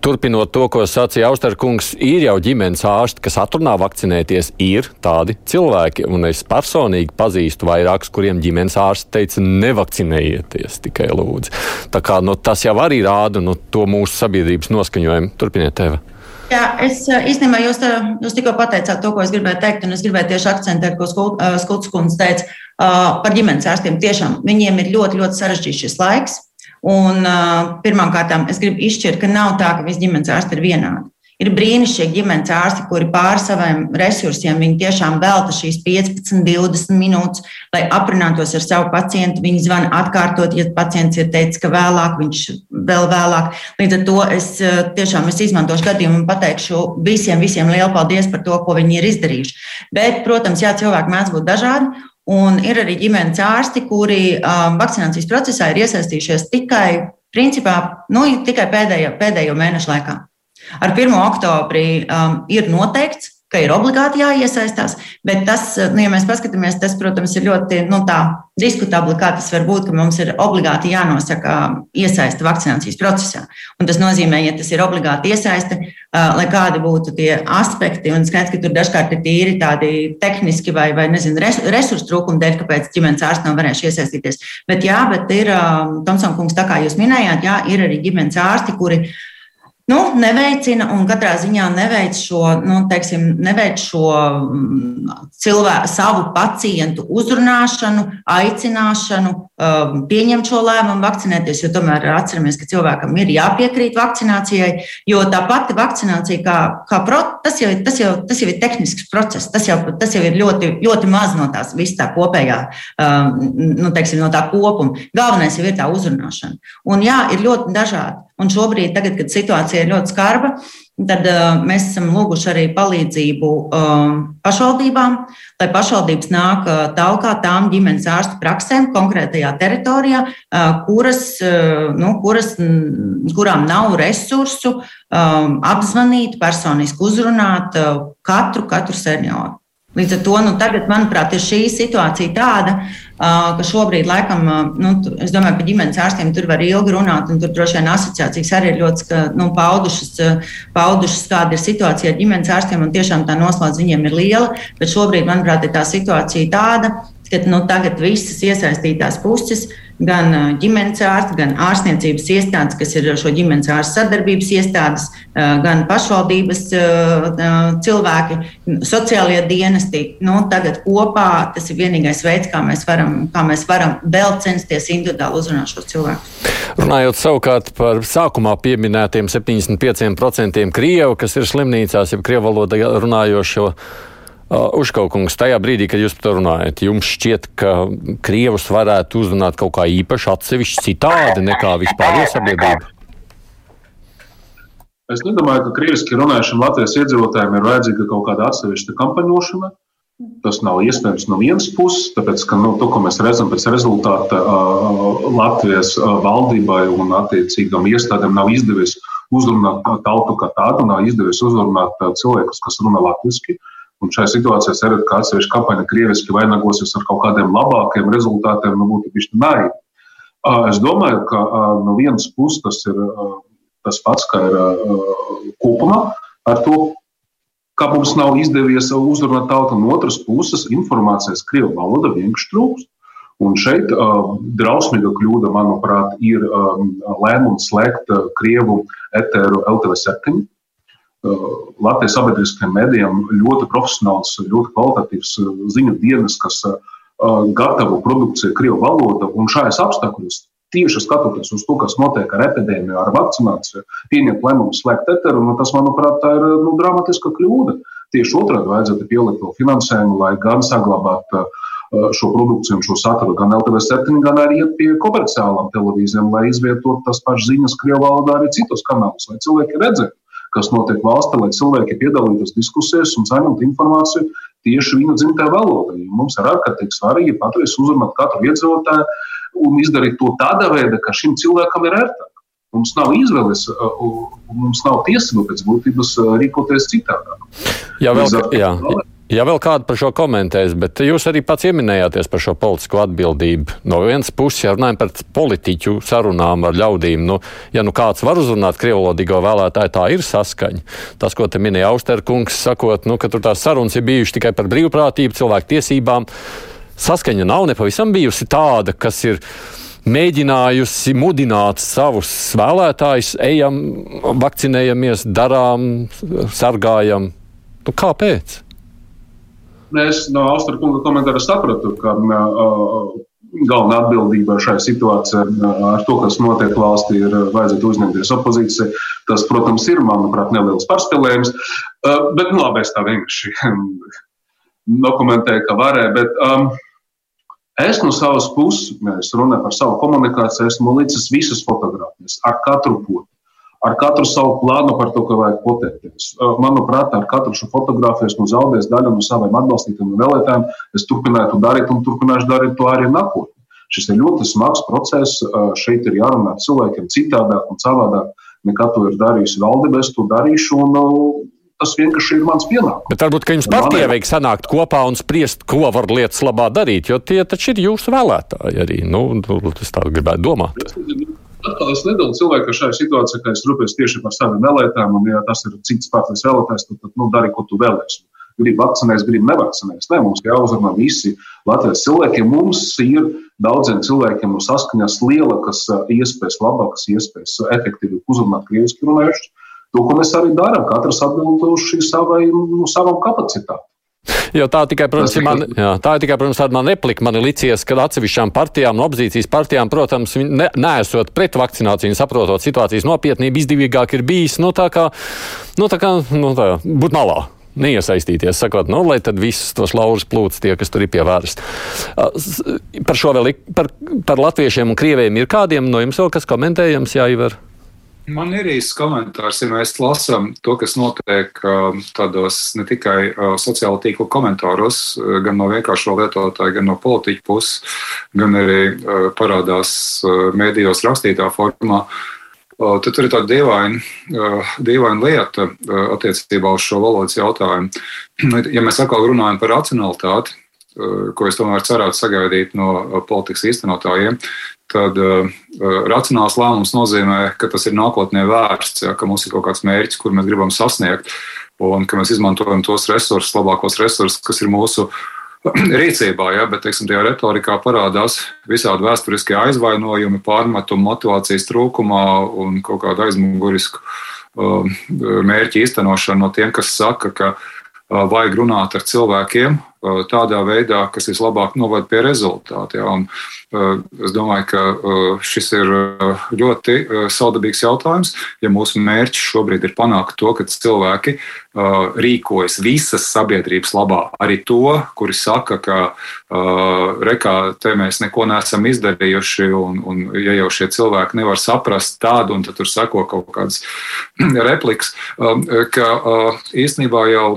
turpinot to, ko sacīja Austerkungs, ir jau ģimenes ārsti, kas atrunā vakcinēties, ir tādi cilvēki. Un es personīgi pazīstu vairākus, kuriem ģimenes ārsti teica, nevakcinējieties tikai lūdzu. Tā kā nu, tas jau arī rāda nu, to mūsu sabiedrības noskaņojumu. Turpiniet, Teva.
Jā, es eh, īstenībā jūs, jūs tikko pateicāt to, ko es gribēju teikt, un es gribēju tieši akcentēt, ko eh, Skults kundze teica uh, par ģimenes ārstiem. Tiešām viņiem ir ļoti, ļoti sarežģīts šis laiks. Un pirmkārt, es gribu izšķirt, ka nav tā, ka visi ģimenes ārsti ir vienādi. Ir brīnišķīgi ģimenes ārsti, kuri pār saviem resursiem tiešām velta šīs 15, 20 minūtes, lai aprunātos ar savu pacientu. Viņi zvana atkārtot, ja pacients ir teicis, ka vēlāk, viņš vēl vēlāk. Līdz ar to es eh, tiešām es izmantošu gadījumu un pateikšu visiem, visiem lielu paldies par to, ko viņi ir izdarījuši. Bet, protams, jā, cilvēki mēdz būt dažādi. Un ir arī ģimenes ārsti, kuri um, vakcinācijas procesā ir iesaistījušies tikai, principā, nu, tikai pēdējo, pēdējo mēnešu laikā. Ar 1. oktobrī um, ir noteikts, ka ir obligāti jāiesaistās, bet tas, nu, ja mēs paskatāmies, tas, protams, ir ļoti nu, diskutabli, kā tas var būt, ka mums ir obligāti jānosaka iesaiste vakcinācijas procesā. Un tas nozīmē, ja tas ir obligāti iesaiste, uh, lai kādi būtu tie aspekti, un skaidrs, ka tur dažkārt ir tīri tādi tehniski vai, vai nezinu, resursu trūkumi dēļ, kāpēc ģimenes ārsts nav varējuši iesaistīties. Bet jā, bet ir, um, Tomson kungs, tā kā jūs minējāt, jā, ir arī ģimenes ārsti, kuri nu, neveicina un katrā ziņā neveic šo, nu, teiksim, neveic šo mm, cilvēku, savu pacientu uzrunāšanu, aicināšanu, pieņemt šo lēmumu, vakcinēties. Jo tomēr atceramies, ka cilvēkam ir jāpiekrīt vakcinācijai, jo tā pati vakcinācija, kā, kā pro, tas, jau, tas, jau, tas jau ir tehnisks process, tas jau, tas jau ir ļoti, ļoti maz no tās visas tā kopējā, um, nu, teiksim, no tā kopuma. Galvenais jau ir tā uzrunāšana. Un jā, ir ļoti dažādi. Un šobrīd, tagad, kad situācija ir ļoti skarba, tad uh, mēs esam lūguši arī palīdzību uh, pašvaldībām, lai pašvaldības nāk uh, tālāk tām ģimenes ārstu praksēm konkrētajā teritorijā, uh, kuras, uh, nu, kuras, m, kurām nav resursu um, apzvanīt, personiski uzrunāt uh, katru, katru senioru. Līdz ar to nu, tagad, manuprāt, ir šī situācija tāda, ka šobrīd, laikam, nu, es domāju, par ģimenes ārstiem tur var ilgi runāt, un tur droši vien asociācijas arī ir ļoti nu, paudušas, paudušas, kāda ir situācija ar ģimenes ārstiem, un tiešām tā noslēdz viņiem ir liela. Bet šobrīd, manuprāt, ir tā situācija tāda, ka nu, tagad visas iesaistītās puses gan ģimenes ārsti, gan ārstniecības iestādes, kas ir šo ģimenes ārstu sadarbības iestādes, gan pašvaldības cilvēki, sociālie dienesti. Nu, tagad kopā tas ir vienīgais veids, kā mēs varam, kā mēs varam vēl censties individuāli uzrunāt šos cilvēkus.
Runājot savukārt par sākumā pieminētiem 75% krievu, kas ir slimnīcās, jau krievu valodā runājošo Uh, Užkaukungs, tajā brīdī, kad jūs par to runājat, jums šķiet, ka Krievus varētu uzrunāt kaut kā īpaši atsevišķi citādi nekā vispārējā sabiedrība?
Es nedomāju, ka krieviski runājušiem Latvijas iedzīvotājiem ir vajadzīga kaut kāda atsevišķa kampaņošana. Tas nav iespējams no vienas puses, tāpēc, ka nu, to, ko mēs redzam pēc rezultāta, uh, Latvijas uh, valdībai un attiecīgām iestādēm nav izdevies uzrunāt tautu kā tādu, nav izdevies uzrunāt cilvēkus, kas runā latviešu. Un šajā situācijā es redzu, ka atsevišķa kampaņa krieviski vainagosies ar kaut kādiem labākiem rezultātiem, nu būtu bišķi naivi. Es domāju, ka no vienas puses tas ir tas pats, kā ir kopumā ar to, kā mums nav izdevies uzrunāt tautu. No otras puses, informācijas krievu valoda vienkārši trūkst. Un šeit uh, drausmīga kļūda, manuprāt, ir um, lēmums slēgt uh, Krievu eteru LTV7. Latvijas sabiedriskajiem medijiem ļoti profesionāls, ļoti kvalitatīvs uh, ziņu dienas, kas uh, gatavo produkciju Krievijas valodā. Un šajos apstākļos, tieši skatoties uz to, kas notiek ar epidēmiju, ar vakcināciju, pieņemt lēmumu slēgt eteru, nu, tas, manuprāt, tā ir nu, dramatiska kļūda. Tieši otrādi vajadzētu pielikt to finansējumu, lai gan saglabātu šo produkciju šo saturu gan LTV7, gan arī iet pie komerciālām televīzijām, lai izvietotu tas pašas ziņas Krievijas valodā arī citos kanālos, lai cilvēki redzētu kas notiek valstī, lai cilvēki piedalītos diskusijās un saņemtu informāciju tieši viņu dzimtajā valodā. Mums ir ārkārtīgi svarīgi patreiz uzrunāt katru iedzīvotāju un izdarīt to tādā veidā, ka šim cilvēkam ir ērtāk. Mums nav izvēles, mums nav tiesību pēc būtības rīkoties citādāk.
Jā, vēl, jā. Ja vēl kāda par šo komentēs, bet jūs arī pats pieminējāties par šo politisko atbildību. No vienas puses, ja runājam par politiķu sarunām ar ļaudīm, nu, ja nu kāds var uzrunāt krievlodīgo vēlētāju, tā ir saskaņa. Tas, ko te minēja Austerkungs, sakot, nu, ka tur tās sarunas ir bijušas tikai par brīvprātību, cilvēku tiesībām, saskaņa nav nepavisam bijusi tāda, kas ir mēģinājusi mudināt savus vēlētājus, ejam, vakcinējamies, darām, sargājam. Nu, kāpēc?
Es no Austra kunga komentāra sapratu, ka uh, galvenā atbildība šai situācijai ar to, kas notiek valstī, ir vajadzētu uzņemties opozīcija. Tas, protams, ir, manuprāt, neliels pārspēlējums. Uh, bet nu, labi, es tā vienkārši dokumentēju, ka varēja. Bet, um, Es no savas puses, ja es runāju par savu komunikāciju, esmu līdzis visas fotogrāfijas ar katru potu ar katru savu plānu par to, ka vajag potēties. Manuprāt, ar katru šo fotografiju esmu zaudējis daļu no saviem atbalstītājiem un vēlētājiem. Es turpinātu darīt un turpināšu darīt to arī nākotnē. Šis ir ļoti smags process. Šeit ir jārunā ar cilvēkiem citādāk un savādāk, nekā to ir darījusi valdība. Es to darīšu. Un, tas vienkārši ir mans pienākums.
Bet varbūt jums partijai vajag sanākt kopā un spriest, ko var lietas labā darīt, jo tie taču ir jūsu vēlētāji arī. Nu, es tā gribētu domāt
atkal es nedalu cilvēku šajā situācijā, ka es rūpējos tieši par saviem vēlētājiem, un ja tas ir cits partijas vēlētājs, tad, tad nu, dari, ko tu vēlēsies. Gribu vakcinēties, gribu nevakcinēties. Nē, mums jāuzrunā visi Latvijas cilvēki. Mums ir daudziem cilvēkiem no saskaņas lielākas iespējas, labākas iespējas efektīvi uzrunāt krieviski runājušus. To, ko mēs arī darām, katrs atbilduši savai, nu, savam kapacitātei.
Jo tā tikai, protams, ir man, jā, tā ir tikai, protams, tāda man replika. Man ir licies, ka atsevišķām partijām, no opozīcijas partijām, protams, ne, neesot pret vakcināciju, saprotot situācijas nopietnību, izdevīgāk ir bijis, nu, tā kā, nu, tā kā, nu, tā, būt malā neiesaistīties, sakot, nu, lai tad visus tos laurus plūcis tie, kas tur ir pievērsti. Par šo vēl, par, par latviešiem un krieviem ir kādiem no jums vēl kas komentējams, jāiver?
Man ir īsts komentārs, ja mēs lasām to, kas notiek tādos ne tikai sociālo tīklu komentāros, gan no vienkāršo lietotāju, gan no politiķu puses, gan arī parādās mēdījos rakstītā formā. Tad tur ir tāda dīvaina, dīvaina lieta attiecībā uz šo valodas jautājumu. Ja mēs atkal runājam par racionalitāti, ko es tomēr cerētu sagaidīt no politikas īstenotājiem, tad uh, racionāls lēmums nozīmē, ka tas ir nākotnē vērsts, ja, ka mums ir kaut kāds mērķis, kur mēs gribam sasniegt, un ka mēs izmantojam tos resursus, labākos resursus, kas ir mūsu rīcībā. Ja, bet teiksim, tajā retorikā parādās visādi vēsturiskie aizvainojumi, pārmetumi motivācijas trūkumā un kaut kāda aizmugurisku uh, mērķu īstenošana no tiem, kas saka, ka uh, vajag runāt ar cilvēkiem, tādā veidā, kas vislabāk novada pie rezultāta. Ja? Un, es domāju, ka šis ir ļoti saudabīgs jautājums, ja mūsu mērķis šobrīd ir panākt to, ka cilvēki rīkojas visas sabiedrības labā. Arī to, kuri saka, ka rekā te mēs neko neesam izdarījuši, un, un ja jau šie cilvēki nevar saprast tādu, un tad tur seko kaut kādas replikas, ka īstenībā jau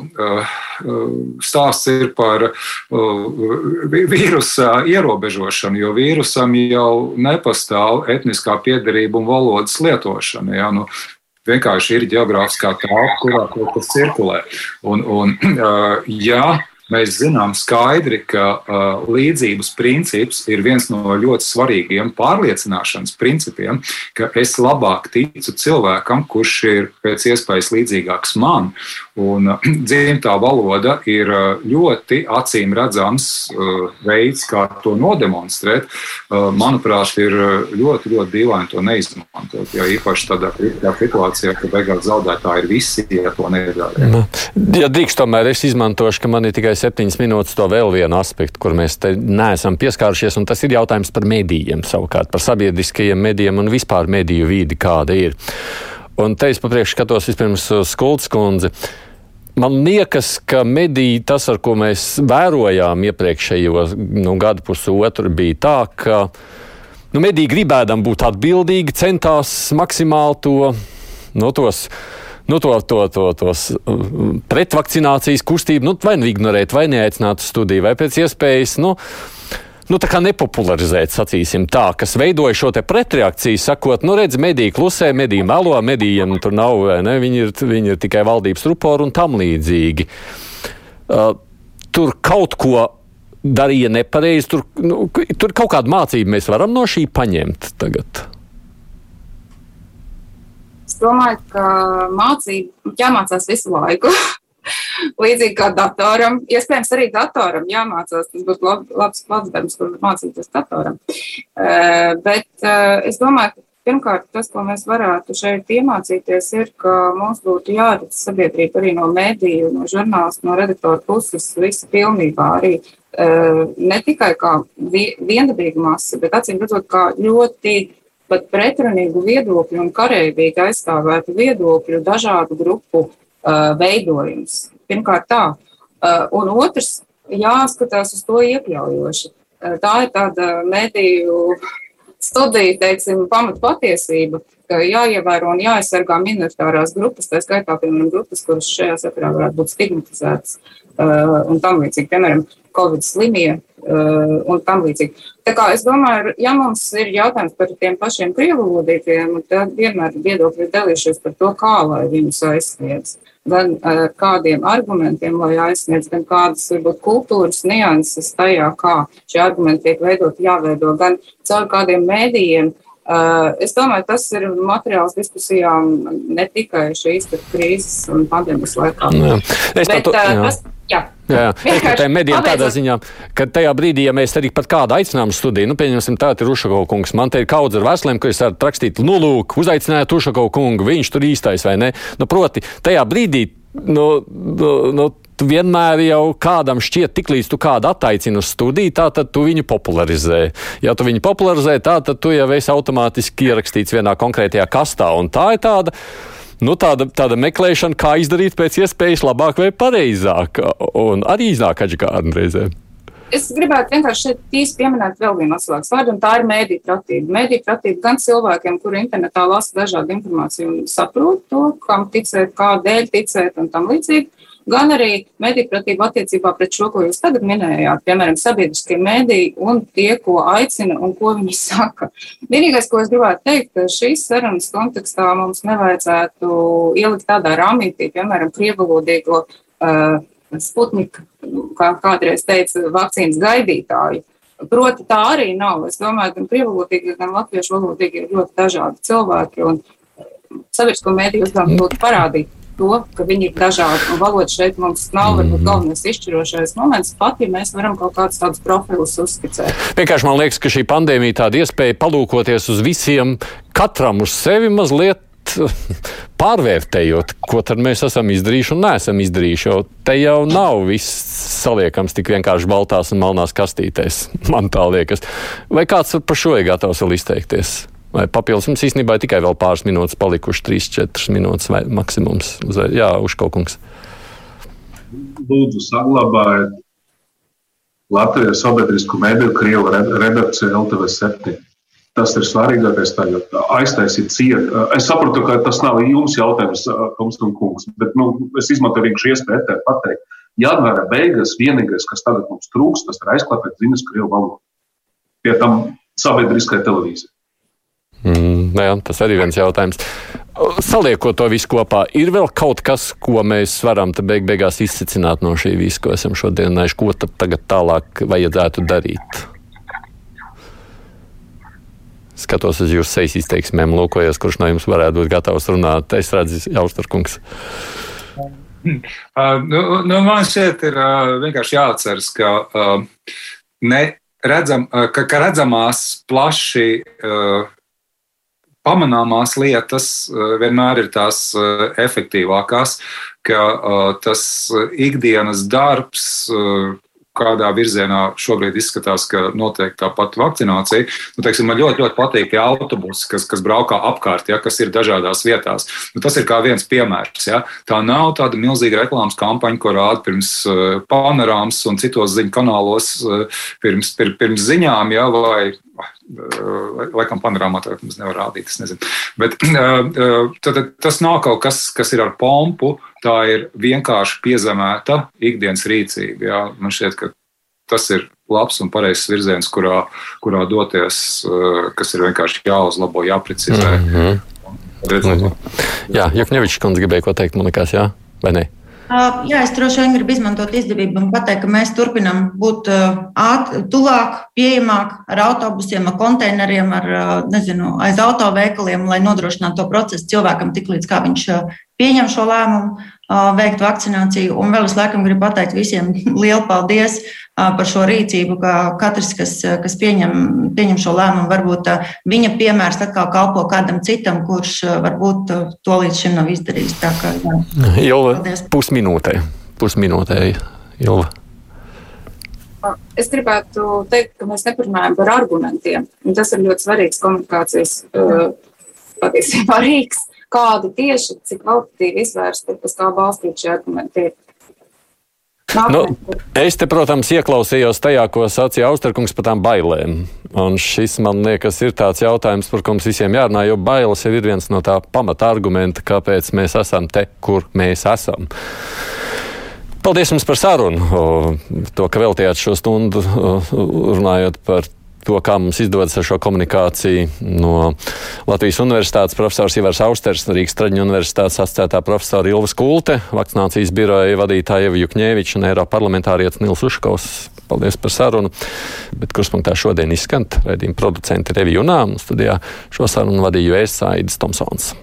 stāsts ir par vīrusa ierobežošanu, jo vīrusam jau nepastāv etniskā piedarība un valodas lietošana. Ja? Nu, vienkārši ir geogrāfiskā telpa, kurā kaut kas cirkulē. Un, un, ja mēs zinām skaidri, ka uh, līdzības princips ir viens no ļoti svarīgiem pārliecināšanas principiem, ka es labāk ticu cilvēkam, kurš ir pēc iespējas līdzīgāks man. Un uh, dzimtā valoda ir uh, ļoti acīm redzams uh, veids, kā to nodemonstrēt. Uh, manuprāt, ir uh, ļoti, ļoti dīvaini to neizmantot. Ja īpaši tādā kritiská situācijā, ka beigās zaudētāji ir visi, ja to nedara.
Nu, ja drīkst, tomēr es izmantošu, ka man ir tikai septiņas minūtes to vēl vienu aspektu, kur mēs te neesam pieskārušies, un tas ir jautājums par medijiem savukārt, par sabiedriskajiem medijiem un vispār mediju vīdi, kāda ir. Un te es papriekš skatos vispirms uz Skults kundzi. Man liekas, ka mediji, tas, ar ko mēs vērojām iepriekšējo nu, gadu pusotru, bija tā, ka nu, mediji gribēdam būt atbildīgi, centās maksimāli to, no tos nu, to, to, to, tos pretvakcinācijas kustību nu, vai nu ignorēt, vai neaicināt studiju, vai pēc iespējas. Nu, nu, nepopularizēt, sacīsim tā, kas veidoja šo pretreakciju, sakot, nu, redz, mediji klusē, mediji melo, medijiem tur nav, ne, viņi ir, viņi ir tikai valdības rupori un tam līdzīgi. Uh, tur kaut ko darīja nepareizi, tur, nu, tur kaut kādu mācību mēs varam no šī paņemt tagad
domāju, ka mācība jāmācās visu laiku. Līdzīgi kā datoram, iespējams, arī datoram jāmācās. Tas būtu lab, labs platforms, kur mācīties datoram. Uh, bet uh, es domāju, ka pirmkārt tas, ko mēs varētu šeit iemācīties, ir, ka mums būtu jāredz sabiedrība arī no mēdīju, no žurnālistu, no redaktora puses, visa pilnībā arī uh, ne tikai kā viendabīga masa, bet acīm redzot, kā ļoti pat pretrunīgu viedokļu un kareivīgi aizstāvētu viedokļu dažādu grupu veidojums. Pirmkārt tā. Uh, un otrs, jāskatās uz to iekļaujoši. Uh, tā ir tāda mediju studija, teiksim, pamat patiesība, ka jāievēro un jāaizsargā minoritārās grupas, tā skaitā, piemēram, grupas, kuras šajā sakarā varētu būt stigmatizētas uh, un tam līdzīgi, piemēram, Covid slimie uh, un tam līdzīgi. Tā kā es domāju, ja mums ir jautājums par tiem pašiem krievulodītiem, tad vienmēr viedokļi ir dalījušies par to, kā lai viņus aizsniedz. Gan uh, kādiem argumentiem, lai aizsniedz, gan kādas varbūt kultūras nianses tajā, kā šie argumenti tiek veidot, jāveido, gan caur kādiem mēdījiem. Uh, es domāju, tas ir materiāls diskusijām ne tikai šīs krīzes un pandēmijas laikā. Jā. Es Bet, tā, uh, tas, Jā. Jā, jā. tā ir medijiem tādā ziņā,
ka tajā brīdī, ja mēs arī pat kādu aicinājumu studiju, nu, pieņemsim, tā ir Rušakov kungs, man te ir kaudz ar veseliem, ko es varu rakstīt, nu, lūk, uzaicināt Rušakov kungu, viņš tur īstais vai ne. Nu, proti, tajā brīdī, nu, nu, nu vienmēr jau kādam šķiet, tiklīdz tu kādu attaicini uz studiju, tā tad tu viņu popularizē. Ja tu viņu popularizē, tā tad tu jau esi automātiski ierakstīts vienā konkrētajā kastā, un tā ir tāda nu, tāda, tāda meklēšana, kā izdarīt pēc iespējas labāk vai pareizāk, un arī iznāk atžkārni reizēm.
Es gribētu vienkārši šeit īsti pieminēt vēl vienu atslēgas vārdu, un tā ir mēdīņu pratība. Mēdīņu pratība gan cilvēkiem, kuri internetā lasa dažādu informāciju un saprot to, kam ticēt, kādēļ ticēt un tam līdzīgi, gan arī mediju attiecībā pret šo, ko jūs tagad minējāt, piemēram, sabiedriskie mediji un tie, ko aicina un ko viņi saka. Vienīgais, ko es gribētu teikt, ka šīs sarunas kontekstā mums nevajadzētu ielikt tādā rāmītī, piemēram, krievalodīgo uh, Sputnika, kā kādreiz teica, vakcīnas gaidītāju. Proti, tā arī nav. Es domāju, gan krievalodīgi, gan latviešu valodīgi ir ļoti dažādi cilvēki, un sabiedrisko mēdīju uzdevums būtu parādīt to, ka viņi ir dažādi. Un valoda šeit mums nav varbūt mhm. galvenais izšķirošais moments, pat ja mēs varam kaut kādus tādus profilus uzskicēt.
Vienkārši man liekas, ka šī pandēmija tāda iespēja palūkoties uz visiem, katram uz sevi mazliet pārvērtējot, ko tad mēs esam izdarījuši un neesam izdarījuši, jo te jau nav viss saliekams tik vienkārši baltās un melnās kastītēs, man tā liekas. Vai kāds par šo ir gatavs vēl izteikties? Vai papildus mums īstenībā ir tikai vēl pāris minūtes palikuši, 3-4 minūtes vai maksimums. Jā, uzkaukungs.
Lūdzu, saglabājiet Latvijas sabiedrisku mediju Krievu redakciju LTV 7. Tas ir svarīgākais tagad. Aiztaisīt ciet. Es saprotu, ka tas nav jums jautājums, Tomstum kungs, bet nu, es izmantoju vienkārši iespēju te pateikt. Janvāra beigas vienīgais, kas tagad mums trūks, tas ir aizklāpēt ziņas Krievu valodu. Pie tam sabiedriskai televīzijai.
Mm, jā, tas arī viens jautājums. Saliekot to visu kopā, ir vēl kaut kas, ko mēs varam beig beigās izsacināt no šī visa, ko esam šodien nājuši, ko tad tagad tālāk vajadzētu darīt? Skatos uz jūsu sejas izteiksmēm, lūkojos, kurš no jums varētu būt gatavs runāt. Es redzu, Jaustarkungs.
Uh, nu, nu, man šķiet, ir uh, vienkārši jāatceras, ka uh, ne redzam, uh, ka, ka redzamās plaši uh, pamanāmās lietas eh, vienmēr ir tās eh, efektīvākās, ka eh, tas ikdienas darbs, kādā virzienā šobrīd izskatās, ka notiek tā pati vakcinācija. Nu, teiksim, man ļoti, ļoti patīk tie autobusi, kas, kas braukā apkārt, ja, kas ir dažādās vietās. Nu, tas ir kā viens piemērs. Ja. Tā nav tāda milzīga reklāmas kampaņa, ko rāda pirms panorāmas un citos ziņu kanālos pirms, pirms, pirms ziņām, ja, vai Laikam, panorāmā tā mums nevar rādīt. Bet tad, tas nav kaut kas, kas ir ar pompu, tā ir vienkārši piezemēta ikdienas rīcība. Jā. Man šķiet, ka tas ir labs un pareizs virziens, kurā, kurā doties, kas ir vienkārši jāuzlabo, jāprecizē. Mm -hmm.
Mm -hmm. Jā, Jukņevičs kundze gribēja ko teikt, man liekas, jā, vai ne?
Jā, es droši vien gribu izmantot izdevību un pateikt, ka mēs turpinām būt āt, tuvāk, pieejamāk ar autobusiem, ar konteineriem, ar nezinu, aiz autoveikaliem, lai nodrošinātu to procesu cilvēkam tik līdz kā viņš pieņem šo lēmumu, veikt vakcināciju. Un vēl es laikam gribu pateikt visiem lielu paldies par šo rīcību, ka katrs, kas, kas pieņem, pieņem šo lēmumu, varbūt viņa piemērs atkal kalpo kādam citam, kurš varbūt to līdz šim nav izdarījis. Tā kā,
jā, pusminūtē, pusminūtē, Ilva.
Es gribētu teikt, ka mēs neparunājam par argumentiem. Tas ir ļoti svarīgs komunikācijas patiesībā rīks kādi tieši, cik kvalitatīvi izvērsti, uz kā balstīt šie argumenti ir.
Nu, es te, protams, ieklausījos tajā, ko sacīja Austerkungs par tām bailēm. Un šis, man liekas, ir tāds jautājums, par ko mums visiem jārunā, jo bailes jau ir viens no tā pamata argumenta, kāpēc mēs esam te, kur mēs esam. Paldies jums par sarunu, to, ka veltījāt šo stundu runājot par to, kā mums izdodas ar šo komunikāciju no Latvijas Universitātes profesors Ivars Austers, Rīgas Traģiņu Universitātes asociētā profesora Ilva Skulte, vakcinācijas biroja vadītāja Eva Jukņēviča un Eiropa parlamentārietis Nils Uškaus. Paldies par sarunu. Bet kurspunktā šodien izskan raidījuma producenti Revi Junā un studijā šo sarunu vadīju es Aidis Tomsons.